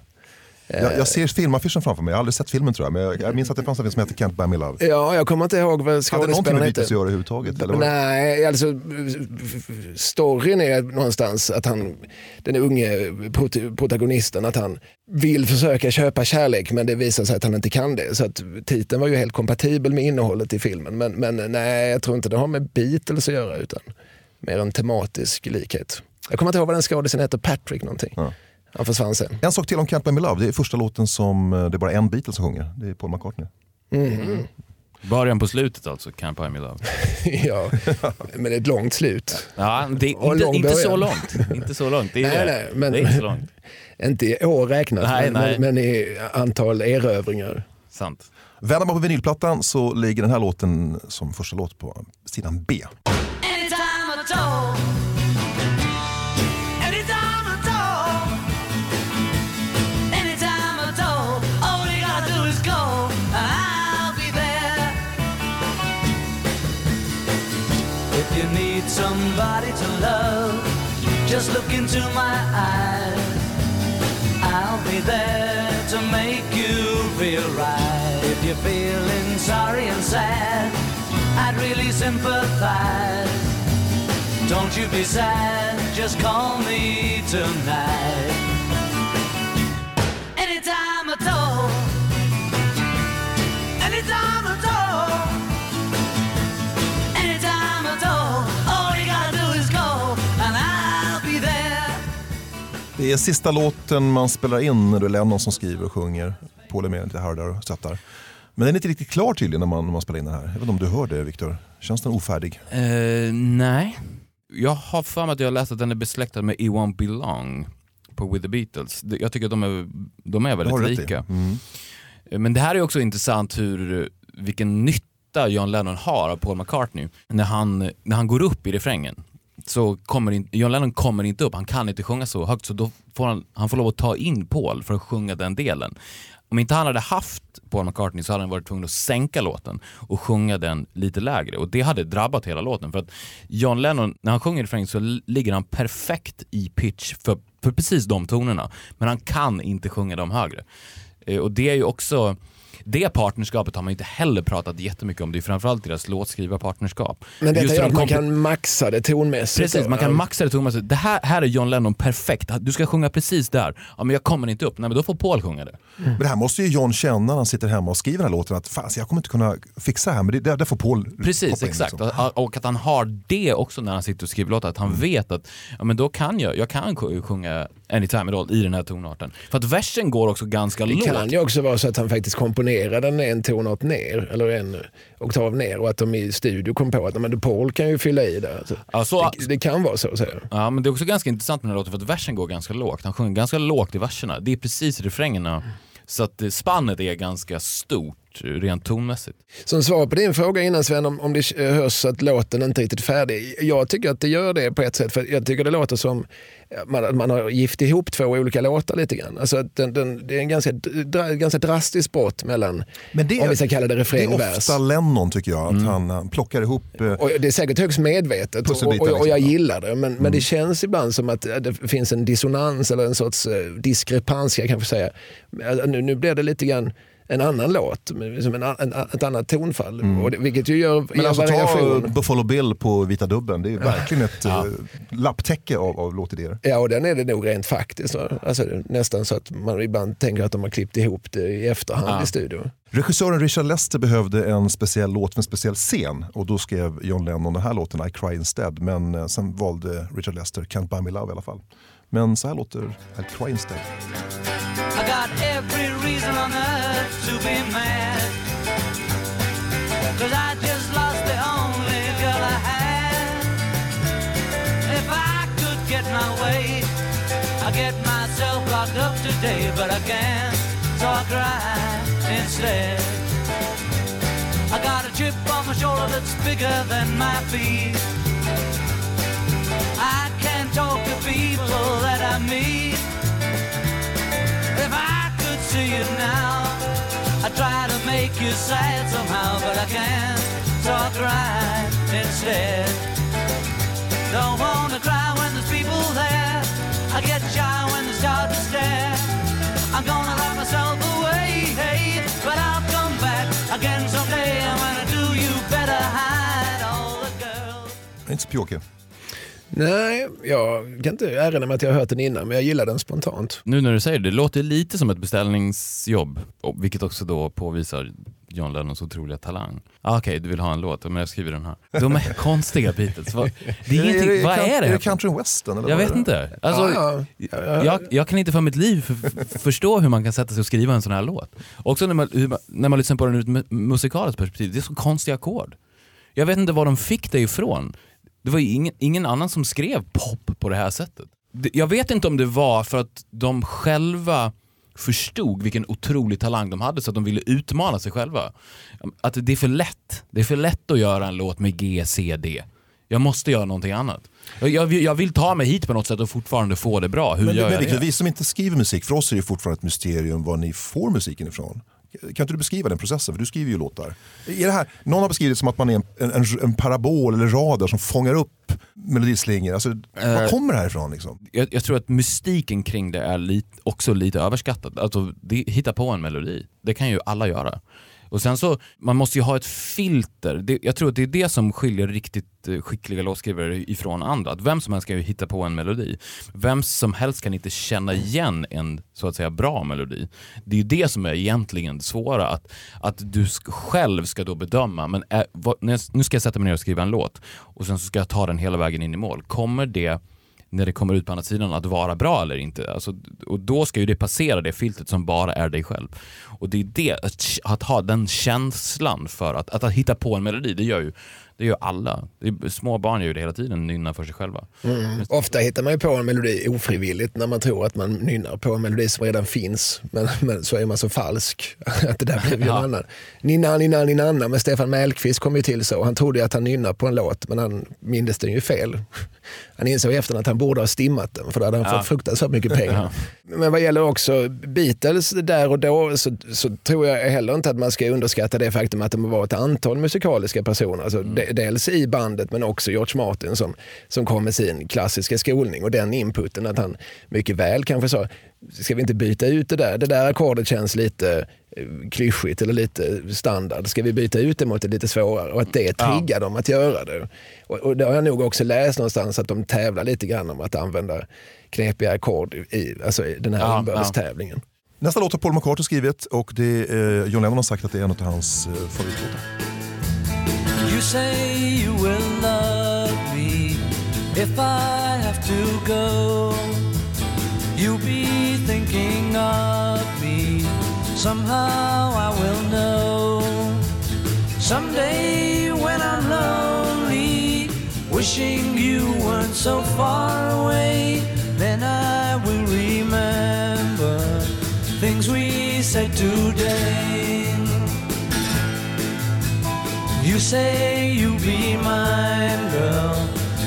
Jag, jag ser filmaffischen framför mig. Jag har aldrig sett filmen tror jag. Men jag, jag minns att det fanns en film som heter Can't Buy Me Love. Ja, jag kommer inte ihåg vad Hade det någonting med skådespelaren Beatles att hette. göra överhuvudtaget? Eller Nej, alltså storyn är någonstans att han, den unge prot- protagonisten, att han vill försöka köpa kärlek men det visar sig att han inte kan det. Så att titeln var ju helt kompatibel med innehållet i filmen. Men, men nej, jag tror inte det har med Beatles att göra utan mer en tematisk likhet. Jag kommer inte ihåg vad den skådisen heter, Patrick någonting. Ja. Han försvann sen. En sak till om Can't Buy Me Love. Det är första låten som eh, det är bara en Beatles som sjunger. Det är Paul McCartney. Mhm. Början på slutet alltså, Can't Buy Me Love. ja, men det är ett långt slut. Ja, det är inte, lång inte så långt. Inte så långt. Det är, Nej, nej, men- det är inte så långt. Inte i år räknat, Nej, men, nej. men i antal erövringar. Sant. Vänder man på vinylplattan så ligger den här låten som första låt på sidan B. Anytime at all. Somebody to love, just look into my eyes. I'll be there to make you feel right. If you're feeling sorry and sad, I'd really sympathize. Don't you be sad, just call me tonight. Det är sista låten man spelar in när det är Lennon som skriver och sjunger. Paul är med lite här och där och stöttar. Men den är inte riktigt klar tydligen när man, när man spelar in den här. Jag vet inte om du hör det Viktor? Känns den ofärdig? Eh, nej. Jag har för mig att jag läst att den är besläktad med E Won't Belong på With the Beatles. Jag tycker att de är, de är väldigt lika. Mm. Eh, Men det här är också intressant hur, vilken nytta John Lennon har av Paul McCartney. När han, när han går upp i refrängen så kommer in, John Lennon kommer inte upp, han kan inte sjunga så högt så då får han, han får lov att ta in Paul för att sjunga den delen. Om inte han hade haft Paul McCartney så hade han varit tvungen att sänka låten och sjunga den lite lägre och det hade drabbat hela låten för att John Lennon, när han sjunger refrängen så ligger han perfekt i pitch för, för precis de tonerna men han kan inte sjunga dem högre. Eh, och det är ju också, det partnerskapet har man inte heller pratat jättemycket om, det är framförallt deras låtskrivarpartnerskap. Men detta Just gör att de man kan maxa det tonmässigt. Precis, då. man kan maxa det tonmässigt. Det här, här är John Lennon perfekt, du ska sjunga precis där. Ja men jag kommer inte upp, nej men då får Paul sjunga det. Men det här måste ju John känna när han sitter hemma och skriver den här låten. Att fan, jag kommer inte kunna fixa det här, men det, där, där får Paul Precis, in, exakt. liksom. Och- att han har det också när han sitter och skriver låtar, att han Mm. vet att ja, men då kan jag, jag kan sj- sjunga Anytime at all i den här tonarten. För att versen går också ganska Det lågt. kan ju också vara så att han faktiskt komponerade den en tonart ner, eller en oktav ner och att de i studio kom på att men Paul kan ju fylla i där. Alltså, det, det kan vara så, säger. Ja men det är också ganska intressant med den här låten för att versen går ganska lågt. Han sjunger ganska lågt i verserna. Det är precis refrängerna. Så att eh, spannet är ganska stort rent tonmässigt. Som svar på din fråga innan Sven, om, om det hörs att låten inte är riktigt färdig. Jag tycker att det gör det på ett sätt, för jag tycker det låter som man, man har gift ihop två olika låtar lite grann. Alltså den, den, det är en ganska, dra, ganska drastiskt brott mellan, Men det, om vi ska kalla det det refräng är och vers. ofta Lennon tycker jag, att han, han plockar ihop eh, Och det är säkert högst medvetet och, och, och jag liksom. gillar det. Men, men det känns ibland som att eh, det finns en dissonans eller en sorts eh, diskrepans, jag kanske säga. Alltså, Nu, nu blir det lite grann en annan låt, med- som en, en, ett annat tonfall. Och det, vilket ju gör, Men ger alltså ta variation. Buffalo Bill på Vita Dubben, det är verkligen ett ja. lapptäcke av, av låtidéer. Ja, och den är det nog rent faktiskt. Alltså, nästan så att man ibland tänker att de har klippt ihop det i efterhand Ja. i studion. Regissören Richard Lester behövde en speciell låt för en speciell scen och då skrev John Lennon den här låten I Cry Instead. Men eh, sen valde Richard Lester Can't Buy Me Love i alla fall. Men så här låter I Cry Instead. Today, but I can't, so I cry instead. I got a chip on my shoulder that's bigger than my feet. I can't talk to people that I meet. If I could see you now, I'd try to make you sad somehow, but I can't, so I cry instead. Don't wanna cry when there's people there. I get shy when they start to stare. I'm gonna lock myself away, hey, but I'll come back again someday. And when I do, you better hide all the girls. Inte så pjåkig. Nej, jag kan inte erinra mig att jag har hört den innan, men jag gillar den spontant. Nu när du säger det, det låter lite som ett beställningsjobb, vilket också då påvisar John Lennons otroliga talang. Ah, Okej, du vill ha en låt, men jag skriver den här. De är konstiga Beatles. Vad, det är ingenting, vad är det? Är det country western? Eller Jag vet är det? inte. Alltså, Ja, ja. jag, jag kan inte för mitt liv förstå hur man kan sätta sig och skriva en sån här låt. Också när man, man, när man lyssnar på den ur ett mu- musikaliskt perspektiv, det är så konstiga ackord. Jag vet inte var de fick det ifrån. Det var ju ingen, ingen annan som skrev pop på det här sättet. Det- Jag vet inte om det var för att de själva förstod vilken otrolig talang de hade så att de ville utmana sig själva. Att det är för lätt. Det är för lätt att göra en låt med G, C, D. Jag måste göra någonting annat. Jag, jag, vill- ta mig hit på något sätt och fortfarande få det bra. Hur Men, gör men jag det? vi som inte skriver musik, för oss är det fortfarande ett mysterium var ni får musiken ifrån. Kan inte du beskriva den processen? För du skriver ju låtar. Är det här, någon har beskrivit det som att man är en, en, en parabol eller radar som fångar upp melodislingor. Alltså, var Eh, kommer det här ifrån? Liksom? jag, jag tror att mystiken kring det är lit, också lite överskattad. Alltså, det, hitta på en melodi, det kan ju alla göra. Och sen så, man måste ju ha ett filter. Det, jag tror att det är det som skiljer riktigt eh, skickliga låtskrivare ifrån andra. Att vem som helst kan ju hitta på en melodi. Vem som helst kan inte känna igen en så att säga bra melodi. Det är ju det som är egentligen det svåra. Att, att du sk- själv ska då bedöma, men är, vad, nu ska jag sätta mig ner och skriva en låt och sen så ska jag ta den hela vägen in i mål. Kommer det när det kommer ut på andra sidan att vara bra eller inte. Alltså, och då ska ju det passera det filtret som bara är dig själv. Och det är det, att, att ha den känslan för att, att, att hitta på en melodi, det gör ju det gör alla. Det är, små barn gör det hela tiden, nynnar för sig själva. Mm. Ofta hittar man ju på en melodi ofrivilligt när man tror att man nynnar på en melodi som redan finns. Men, men så är man så falsk att det där blev ju en Ja. annan. Ninna, ninna, ninanna med Stefan Mellqvist kom ju till så. Han trodde ju att han nynnade på en låt men han mindes den ju fel. Han insåg i efterhand att han borde ha stimmat den för då hade han Ja. fått fruktansvärt mycket pengar. Men vad gäller också Beatles där och då så, så tror jag heller inte att man ska underskatta det faktum att de var ett antal musikaliska personer. Alltså de, dels i bandet men också George Martin som, som kom med sin klassiska skolning och den inputen att han mycket väl kanske sa Ska vi inte byta ut det där? Det där ackordet känns lite klyschigt eller lite standard. Ska vi byta ut det mot ett lite svårare? Och att det triggar dem att göra det. Och, och det har jag nog också läst någonstans att de tävlar lite grann om att använda knepiga ackord i, alltså i den här Ja, inbördestävlingen. Nästa låt har Paul McCartney skrivit och det är, eh, John Lennon har sagt att det är en av hans eh, favoritlåtar. You say you will love me if I have to go. You'll be thinking of me. Somehow I will know. Someday when I'm lonely, wishing you weren't so far away, then I will remember things we said today. You say you'll be mine, girl,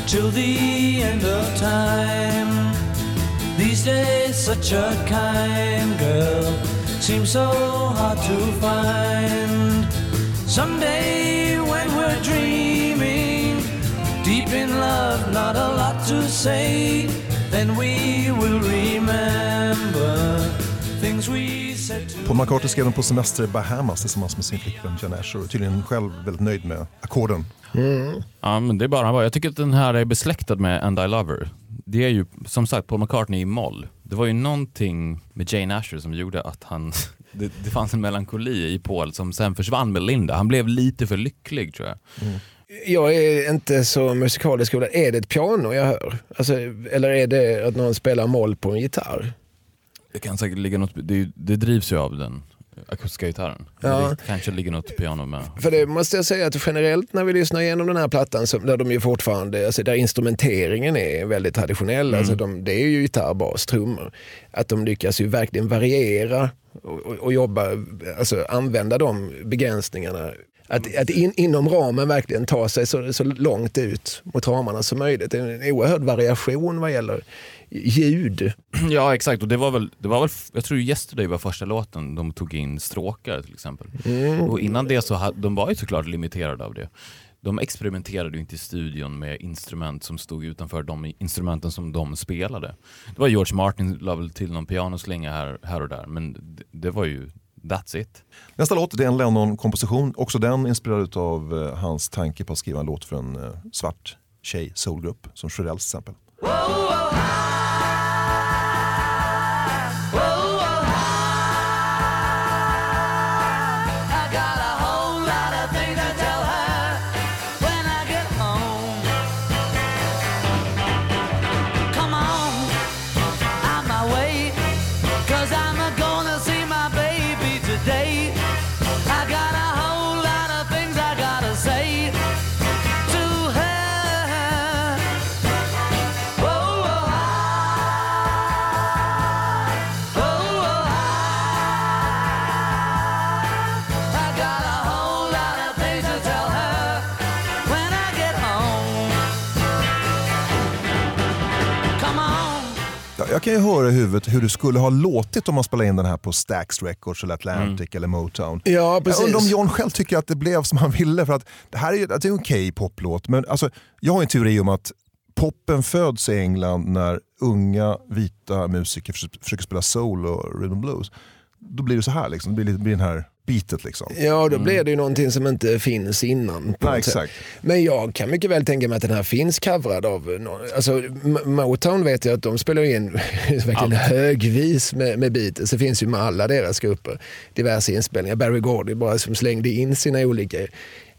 till the end of time. These days, such a kind girl seems so hard to find. Someday, when we're dreaming, deep in love, not a lot to say, then we will remember things we said to Paul McCartney skrev den på semester i Bahamas tillsammans med sin flickvän Jan Asher och tydligen själv väldigt nöjd med ackorden. Ja, men det är bara bra. Jag tycker att den här är besläktad med And I Love Her. Det är ju som sagt Paul McCartney i moll. Det var ju någonting med Jane Asher som gjorde att han, det, det fanns en melankoli i Paul som sen försvann med Linda. Han blev lite för lycklig tror jag. Jag är inte så musikalisk. Är det ett piano jag hör? Alltså, eller är det att någon spelar moll på en gitarr? Det kan säkert ligga något, det, det drivs ju av den akustiska gitarren. Ja. Det kanske ligger något piano med. För det måste jag säga att generellt när vi lyssnar igenom den här plattan, så, där de ju fortfarande, alltså där instrumenteringen är väldigt traditionell, alltså de, det är ju gitarr, bas, trummor. Att de lyckas ju verkligen variera och, och, och jobba, alltså använda de begränsningarna. Att, att in, inom ramen verkligen ta sig så, så långt ut mot ramarna som möjligt. Det är en oerhörd variation vad gäller ljud. Ja exakt, och det var väl, det var väl jag tror Yesterday var första låten de tog in stråkar till exempel. Och innan det så hade, de var ju såklart limiterade av det. De experimenterade ju inte i studion med instrument som stod utanför de instrumenten som de spelade. Det var George Martin la väl till någon pianoslinga här, här och där, men det, det var ju that's it. Nästa låt det är en Lennon-komposition, också den inspirerad av eh, hans tanke på att skriva en låt för en eh, svart tjej soulgrupp som Shirelles till exempel. I jag kan ju höra i huvudet hur det skulle ha låtit om man spelade in den här på Stax Records eller Atlantic eller Motown. Ja, Jag precis. undrar om John själv tycker att det blev som han ville. För att det här är ju det är en okej poplåt, men alltså, jag har en teori om att poppen föds i England när unga vita musiker förs- försöker spela soul och rhythm and blues. Då blir det så här, liksom. det blir, det blir den här beatet. Liksom. Ja, då blir det ju någonting som inte finns innan. Nej. Men jag kan mycket väl tänka mig att den här finns coverad av någon. Alltså, Motown vet jag att de spelar in verkligen högvis med, med Beatles. Det finns ju med alla deras grupper. Diverse inspelningar. Barry Gordy bara som slängde in sina olika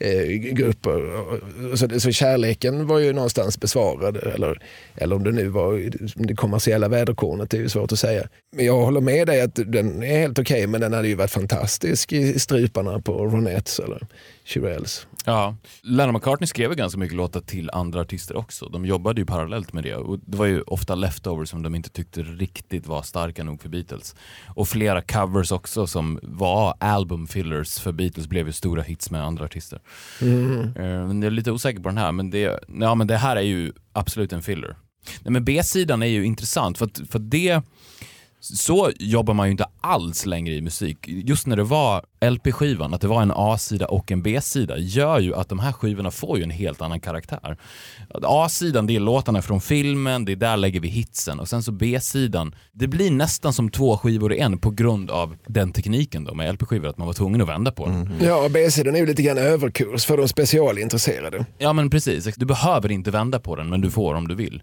Eh, grupper. Så, så kärleken var ju någonstans besvarad. Eller, eller om det nu var det kommersiella väderkornet, det är ju svårt att säga. Men jag håller med dig att den är helt okej, men den hade ju varit fantastisk i struparna på Ronettes eller Shirelles. Ja, Lennon McCartney skrev ju ganska mycket låtar till andra artister också. De jobbade ju parallellt med det och det var ju ofta leftovers som de inte tyckte riktigt var starka nog för Beatles. Och flera covers också som var album fillers för Beatles blev ju stora hits med andra artister. Eh, Men jag är lite osäker på den här, men det, ja, men det här är ju absolut en filler. Nej, men B-sidan är ju intressant för att, för att det så jobbar man ju inte alls längre i musik. Just när det var LP-skivan, att det var en A-sida och en B-sida, gör ju att de här skivorna får ju en helt annan karaktär. A-sidan, det är låtarna från filmen, det är där lägger vi hitsen. Och sen så B-sidan, det blir nästan som två skivor i en på grund av den tekniken då med LP-skivor, att man var tvungen att vända på dem. Ja, B-sidan är ju lite grann överkurs för de specialintresserade. Ja men precis, du behöver inte vända på den, men du får om du vill.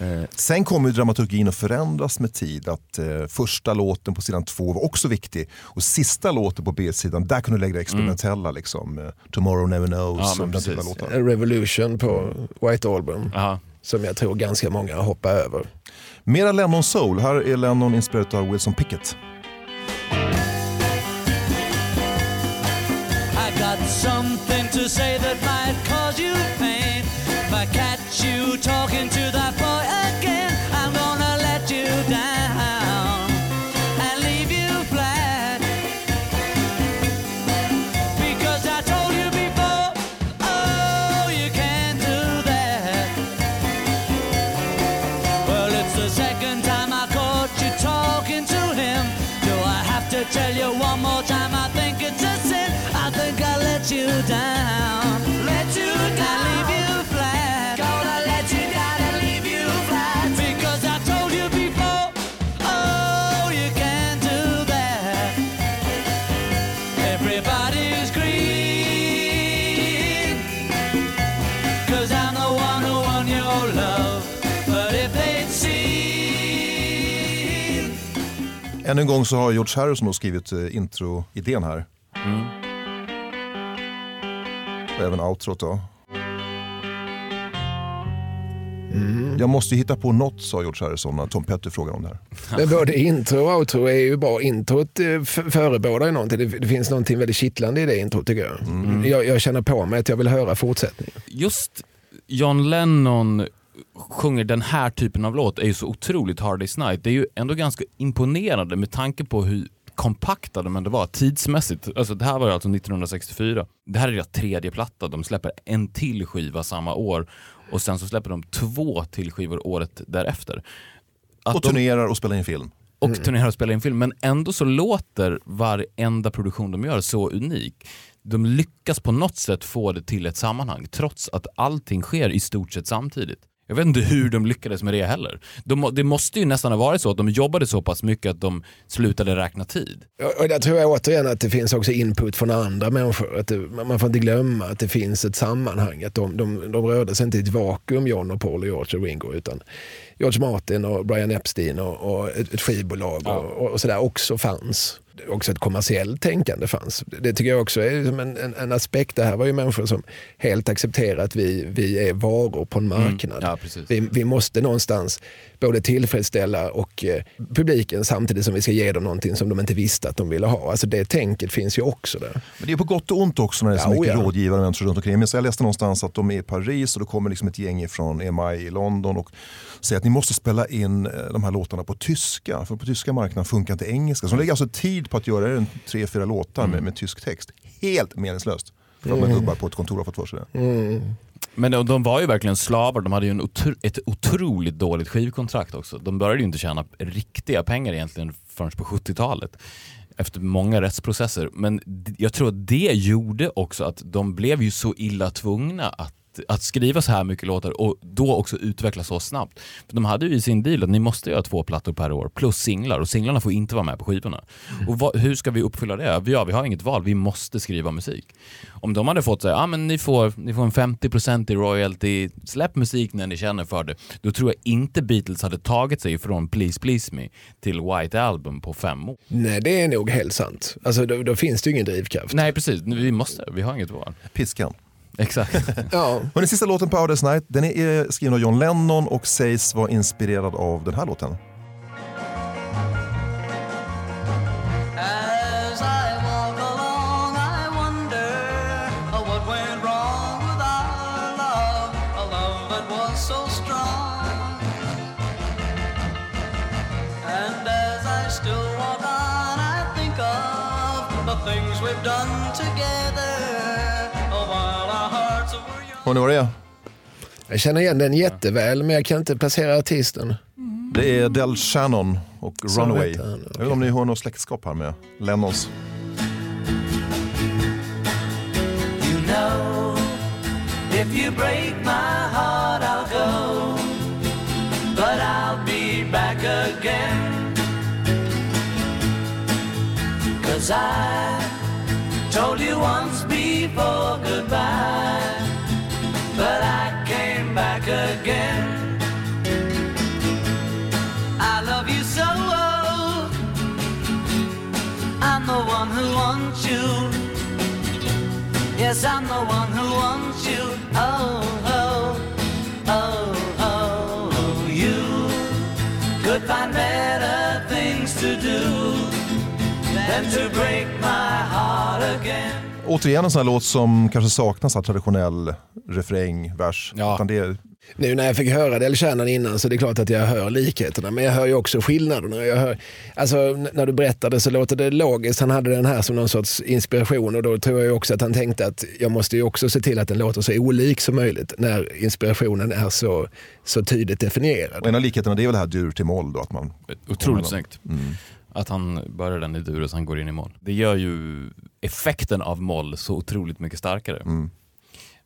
Eh, Sen kommer ju dramaturgin att förändras med tid. Att eh, Första låten på sidan två var också viktig och sista låten på B-sidan, där kunde du lägga det experimentella. Liksom, eh, Tomorrow Never Knows Ja, och låtar. Revolution på White Album. Aha. Som jag tror ganska många hoppar över. Mera Lennon Soul. Här är Lennon inspirerad av Wilson Pickett. I got something to say that might cause you pain. If I catch you talking to that Ännu en gång så har George Harrison då skrivit eh, intro-idén här. Och även outrot då. Jag måste ju hitta på något, sa George Harrison när Tom Petty frågade om det här. Men både intro och outro är ju bra. Introt eh, förebådar ju någonting. Det, finns någonting väldigt kittlande i det introt tycker jag. jag. Jag känner på mig att jag vill höra fortsättningen. Just John Lennon sjunger den här typen av låt är ju så otroligt Hard Day's Night. Det är ju ändå ganska imponerande med tanke på hur kompakta de ändå var tidsmässigt. Alltså det här var ju alltså 1964. Det här är deras tredje platta. De släpper en till skiva samma år och sen så släpper de två till skivor året därefter. Att Och turnerar och spelar in film. och turnerar och spelar in film. Men ändå så låter varenda produktion de gör så unik. De lyckas på något sätt få det till ett sammanhang trots att allting sker i stort sett samtidigt. Jag vet inte hur de lyckades med det heller. De, det måste ju nästan ha varit så att de jobbade så pass mycket att de slutade räkna tid. Och- Och där tror jag återigen att det finns också input från andra människor. Att det, man får inte glömma att det finns ett sammanhang. Att de, de, de rörde sig inte i ett vakuum, John och Paul och George och Ringo. Utan George Martin och Brian Epstein och, och ett, ett skivbolag och, och sådär också fanns. Också ett kommersiellt tänkande fanns. Det tycker jag också är som en, en, en aspekt. Det här var ju människor som helt accepterar att vi, vi är varor på en marknad. Ja, precis. Vi, vi måste någonstans både tillfredsställa och eh, publiken samtidigt som vi ska ge dem någonting som de inte visste att de ville ha. Alltså det tänket finns ju också där. Men det är på gott och ont också när det är så Ja, mycket ja. rådgivare och människor runt omkring. Men jag läste någonstans att de är i Paris och då kommer liksom ett gäng från EMI i London och säger att ni måste spela in eh, de här låtarna på tyska. För på tyska marknaden funkar inte engelska. Så de lägger alltså tid på att göra en tre, fyra låtar med, med tysk text. Helt meningslöst. För att mm. gubbar på ett kontor har fått för sig det. Men de, de var ju verkligen slavar, de hade ju en otro, ett otroligt dåligt skivkontrakt också. De började ju inte tjäna riktiga pengar egentligen förrän på 70-talet. Efter många rättsprocesser. Men jag tror att det gjorde också att de blev ju så illa tvungna att att skriva så här mycket låtar och då också utveckla så snabbt. För de hade ju i sin deal att ni måste göra två plattor per år plus singlar och singlarna får inte vara med på skivorna. Och vad, hur ska vi uppfylla det? Ja, vi har inget val, vi måste skriva musik. Om de hade fått säga, ja men ni får, ni får en 50% i royalty, släpp musik när ni känner för det. Då tror jag inte Beatles hade tagit sig från Please Please Me till White Album på fem år. Nej, det är nog helt sant. Alltså, då, då finns det ju ingen drivkraft. Nej precis, vi måste, vi har inget val. Piskan. Exakt. Ja. Och den sista låten på Hard Night den är eh, skriven av John Lennon och sägs vara inspirerad av den här låten. Har ni vad det är? Jag känner igen den jätteväl, men jag kan inte placera artisten. Det är Del Shannon och Så Runaway. han, Jag vet inte om ni har något släktskap här med Lennons. You know, if you break my heart, I'll go, but I'll be back again. Cause I told you once before goodbye, again. I love you so, I'm the one who wants you. Yes, I'm the one who wants you. Oh, oh, oh, oh. You could find better things to do than to break my heart again. Återigen en sån här låt som kanske saknas av traditionell refräng, vers. Ja. Utan det är, Nu när jag fick höra Del Shannon innan så det är klart att jag hör likheterna. Men jag hör ju också skillnaderna. Jag hör, alltså, när du berättade så låter det logiskt. Han hade den här som någon sorts inspiration och då tror jag ju också att han tänkte att jag måste ju också se till att den låter så olik som möjligt när inspirationen är så, så tydligt definierad. och en av likheterna det är väl det här dur till moll. Då, att man, Otroligt snyggt. Att han börjar den i dur och sen går in i moll. Det gör ju effekten av moll så otroligt mycket starkare. Mm.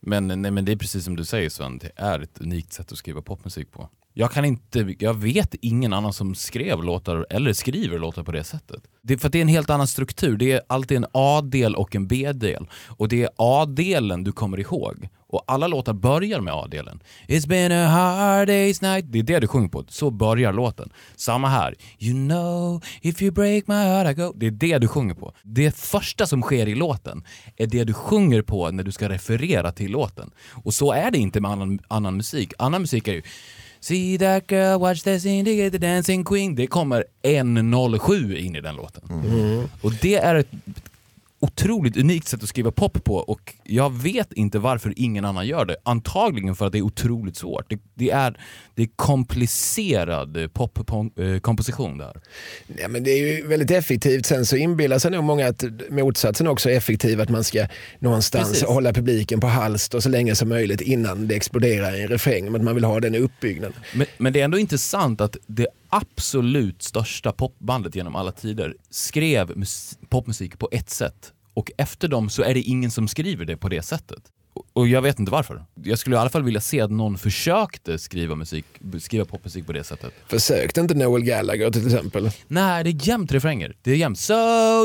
Men, nej, men det är precis som du säger Sven, det är ett unikt sätt att skriva popmusik på. Jag kan inte, jag vet ingen annan som skrev låtar eller skriver låtar på det sättet. Det är för att det är en helt annan struktur. Det är alltid en A-del och en B-del. Och det är A-delen du kommer ihåg. Och alla låtar börjar med A-delen. It's been a hard day's night. Det är det du sjunger på. Så börjar låten. Samma här. You know if you break my heart I go. Det är det du sjunger på. Det första som sker i låten är det du sjunger på när du ska referera till låten. Och så är det inte med annan, annan musik. Annan musik är ju See that girl, watch that get the dancing queen. Det kommer 1.07 in i den låten. Och det är ett otroligt unikt sätt att skriva pop på och jag vet inte varför ingen annan gör det. Antagligen för att det är otroligt svårt. Det, det är, det är komplicerad popkomposition där. Ja, men det är ju väldigt effektivt. Sen så inbillar sig nog många att motsatsen också är effektiv. Att man ska någonstans Precis. hålla publiken på halster så länge som möjligt innan det exploderar i en refräng. Men att man vill ha den uppbyggnaden. Men, men det är ändå intressant att det absolut största popbandet genom alla tider skrev mus- popmusik på ett sätt. Och efter dem så är det ingen som skriver det på det sättet. Och- jag vet inte varför. Jag skulle i alla fall vilja se att någon försökte skriva, musik, skriva popmusik på det sättet. Försökte inte Noel Gallagher till exempel? Nej, det är jämnt refränger. Det är jämnt. So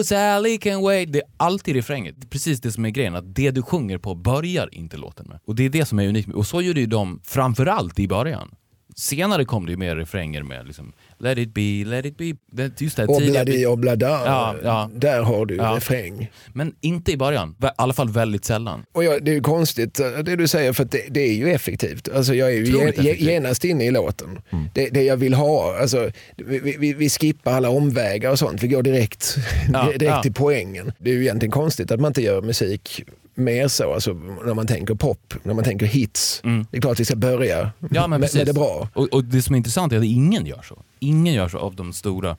Sally can wait. Det är alltid refränger. Det är precis det som är grejen, att det du sjunger på börjar inte låten med. Och det är det som är unikt. Och så gjorde ju de framförallt i början. Senare kom det ju mer refränger med liksom Let it be, let it be. Det, just det här Obladi oblada. Ja, ja. Där har du Ja. refräng. Men inte i början. I alla fall väldigt sällan. Och jag, det är ju konstigt eh, det du säger för att det, det är ju effektivt. Alltså jag är ju Otroligt ge, ge, effektivt. genast inne i låten. Det, det jag vill ha. Alltså, vi, vi, vi skippar alla omvägar och sånt. Vi går direkt, Ja, direkt ja. till poängen. Det är ju egentligen konstigt att man inte gör musik mer så, alltså, när man tänker pop, när man tänker hits. Det är klart att vi ska börja Mm. Ja, men med, med det bra. Och, och det som är intressant är att ingen gör så. Ingen gör så av de stora.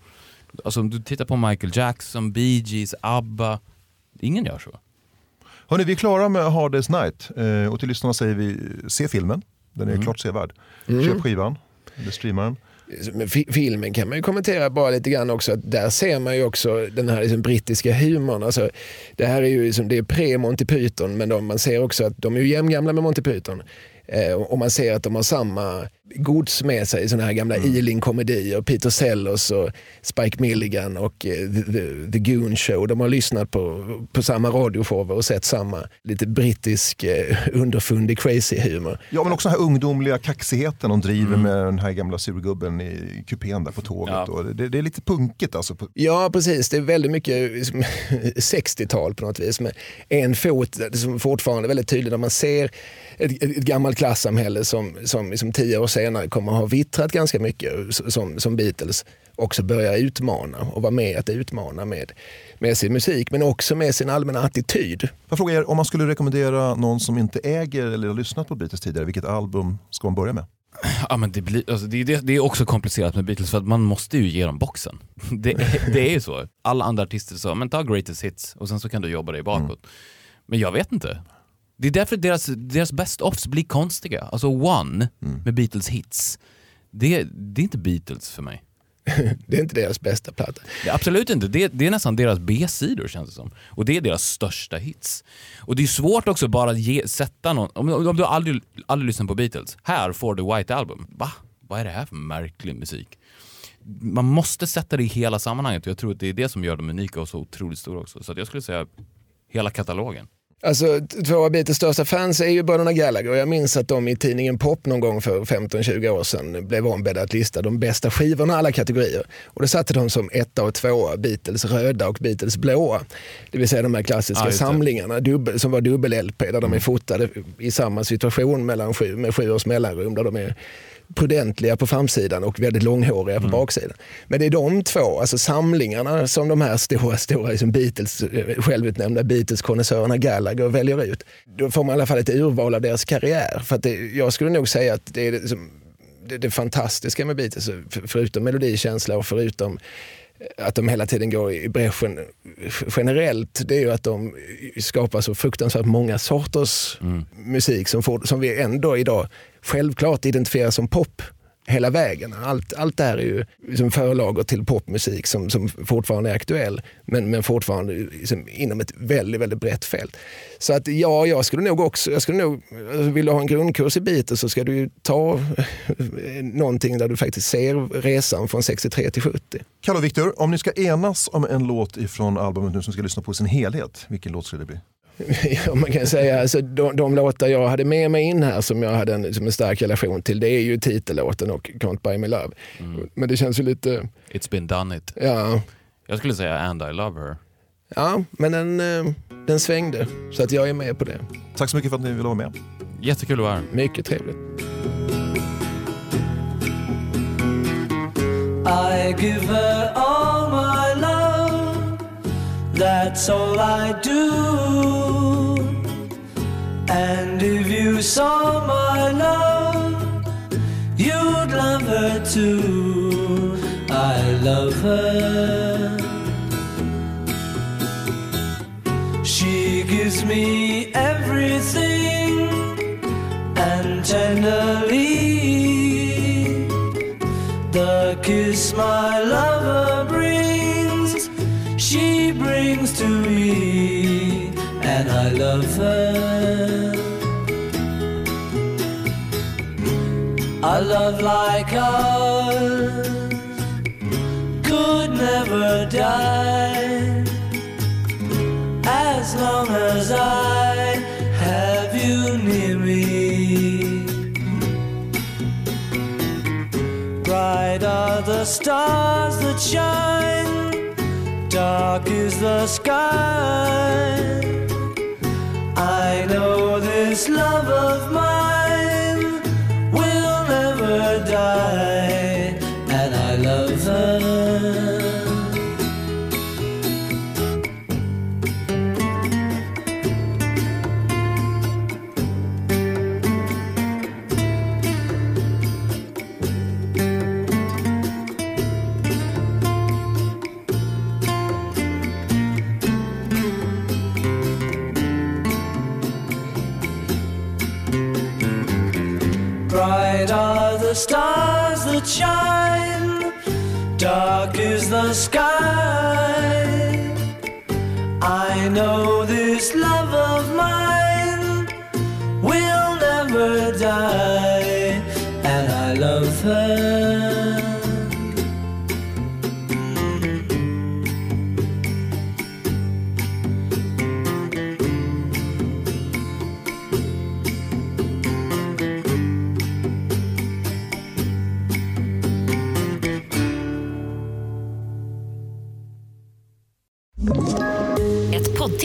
Alltså om du tittar på Michael Jackson, Bee Gees, ABBA. Ingen gör så. Hörrni, vi är klara med Hard Day's Night. Eh, och till lyssnarna säger vi, se filmen. Den är Mm. klart sevärd. Köp skivan, eller streama den. Filmen kan man ju kommentera bara lite grann också. Att där ser man ju också den här liksom brittiska humorn. Alltså, det här är ju liksom, det är pre-Monty Python men de, man ser också att de är ju jämngamla med Monty Python. Eh, och man ser att de har samma gods med sig, sådana här gamla Ealing-komedier. Peter Sellers och Spike Milligan och eh, The, the, the Goon Show. De har lyssnat på, på samma radioshower och sett samma lite brittisk eh, underfundig crazy humor. Ja, men också den här ungdomliga kaxigheten de driver med den här gamla surgubben i kupén där på tåget. Ja. Det, det är lite punkigt alltså. Ja, precis. Det är väldigt mycket liksom, 60-tal på något vis. Med en fot som fortfarande är väldigt tydlig när man ser ett, ett, ett gammalt klassamhälle som, som liksom tio år senare kommer att ha vittrat ganska mycket som, som Beatles också börjar utmana och vara med att utmana med, med sin musik men också med sin allmänna attityd. Jag fråga er, om man skulle rekommendera någon som inte äger eller har lyssnat på Beatles tidigare, vilket album ska man börja med? Ja, men det, blir, alltså, det, är det, det är också komplicerat med Beatles för att man måste ju ge dem boxen. Det, är- det är ju så. Alla andra artister sa, men ta greatest hits och sen så kan du jobba dig bakåt. Men jag vet inte. Det är därför deras, deras best-offs blir konstiga. Alltså One med Beatles hits, det, det är inte Beatles för mig. Det är inte deras bästa platta. Det absolut inte. Det, det är nästan deras B-sidor känns det som. Och det är deras största hits. Och det är svårt också bara att ge, sätta någon... Om, om du aldrig, aldrig lyssnat på Beatles, här får du White Album. Va? Vad är det här för märklig musik? Man måste sätta det i hela sammanhanget och jag tror att det är det som gör dem unika och så otroligt stora också. Så jag skulle säga hela katalogen. Alltså, två av Beatles största fans är ju bröderna Gallagher. Jag minns att de i tidningen Pop någon gång för 15-20 år sedan blev ombedda att lista de bästa skivorna i alla kategorier. Och då satte de som etta och tvåa Beatles röda och Beatles blåa. Det vill säga de här klassiska det. samlingarna dubbel, som var dubbel-LP där de är fotade i samma situation mellan sju, med sju års mellanrum. Där de är prudentliga på framsidan och väldigt långhåriga på baksidan. Men det är de två, alltså samlingarna som de här stora, stora liksom Beatles, eh, självutnämnda Beatles-konnässörerna Gallagher väljer ut. Då får man i alla fall ett urval av deras karriär. För det, jag skulle nog säga att det är det, som, det, det fantastiska med Beatles, för- förutom melodikänsla och förutom att de hela tiden går i bräschen generellt, det är ju att de skapar så fruktansvärt många sorters musik som, får, som vi ändå idag självklart identifieras som pop. hela vägen. Allt, allt det här är ju liksom förlagor till popmusik som, som fortfarande är aktuell men, men fortfarande liksom inom ett väldigt, väldigt brett fält. Så att ja, jag skulle nog också, jag skulle nog, alltså vill du ha en grundkurs i Beatles så ska du ju ta någonting där du faktiskt ser resan från 63 till 70. Kalle och Viktor, om ni ska enas om en låt ifrån albumet nu som ska lyssna på i sin helhet, vilken låt skulle det bli? Ja, man kan säga alltså, de, de låtar jag hade med mig in här som jag hade en, som en stark relation till, det är ju titellåten och Can't Buy Me Love. Men det känns ju lite, It's been done it. ja, Jag skulle säga And I Love Her. ja men den, eh, den svängde. Så att jag är med på det. Tack så mycket för att ni ville vara med. Jättekul att vara här. Mycket trevligt. I give her all my love, that's all I do. And if you saw my love, you'd love her too. I love her. She gives me everything and tenderly the kiss my lover brings, me, and I love her. A love like ours could never die as long as I have you near me. Bright are the stars that shine, dark is the sky. I know this love of mine stars that shine, dark is the sky. I know this love of mine will never die, and I love her.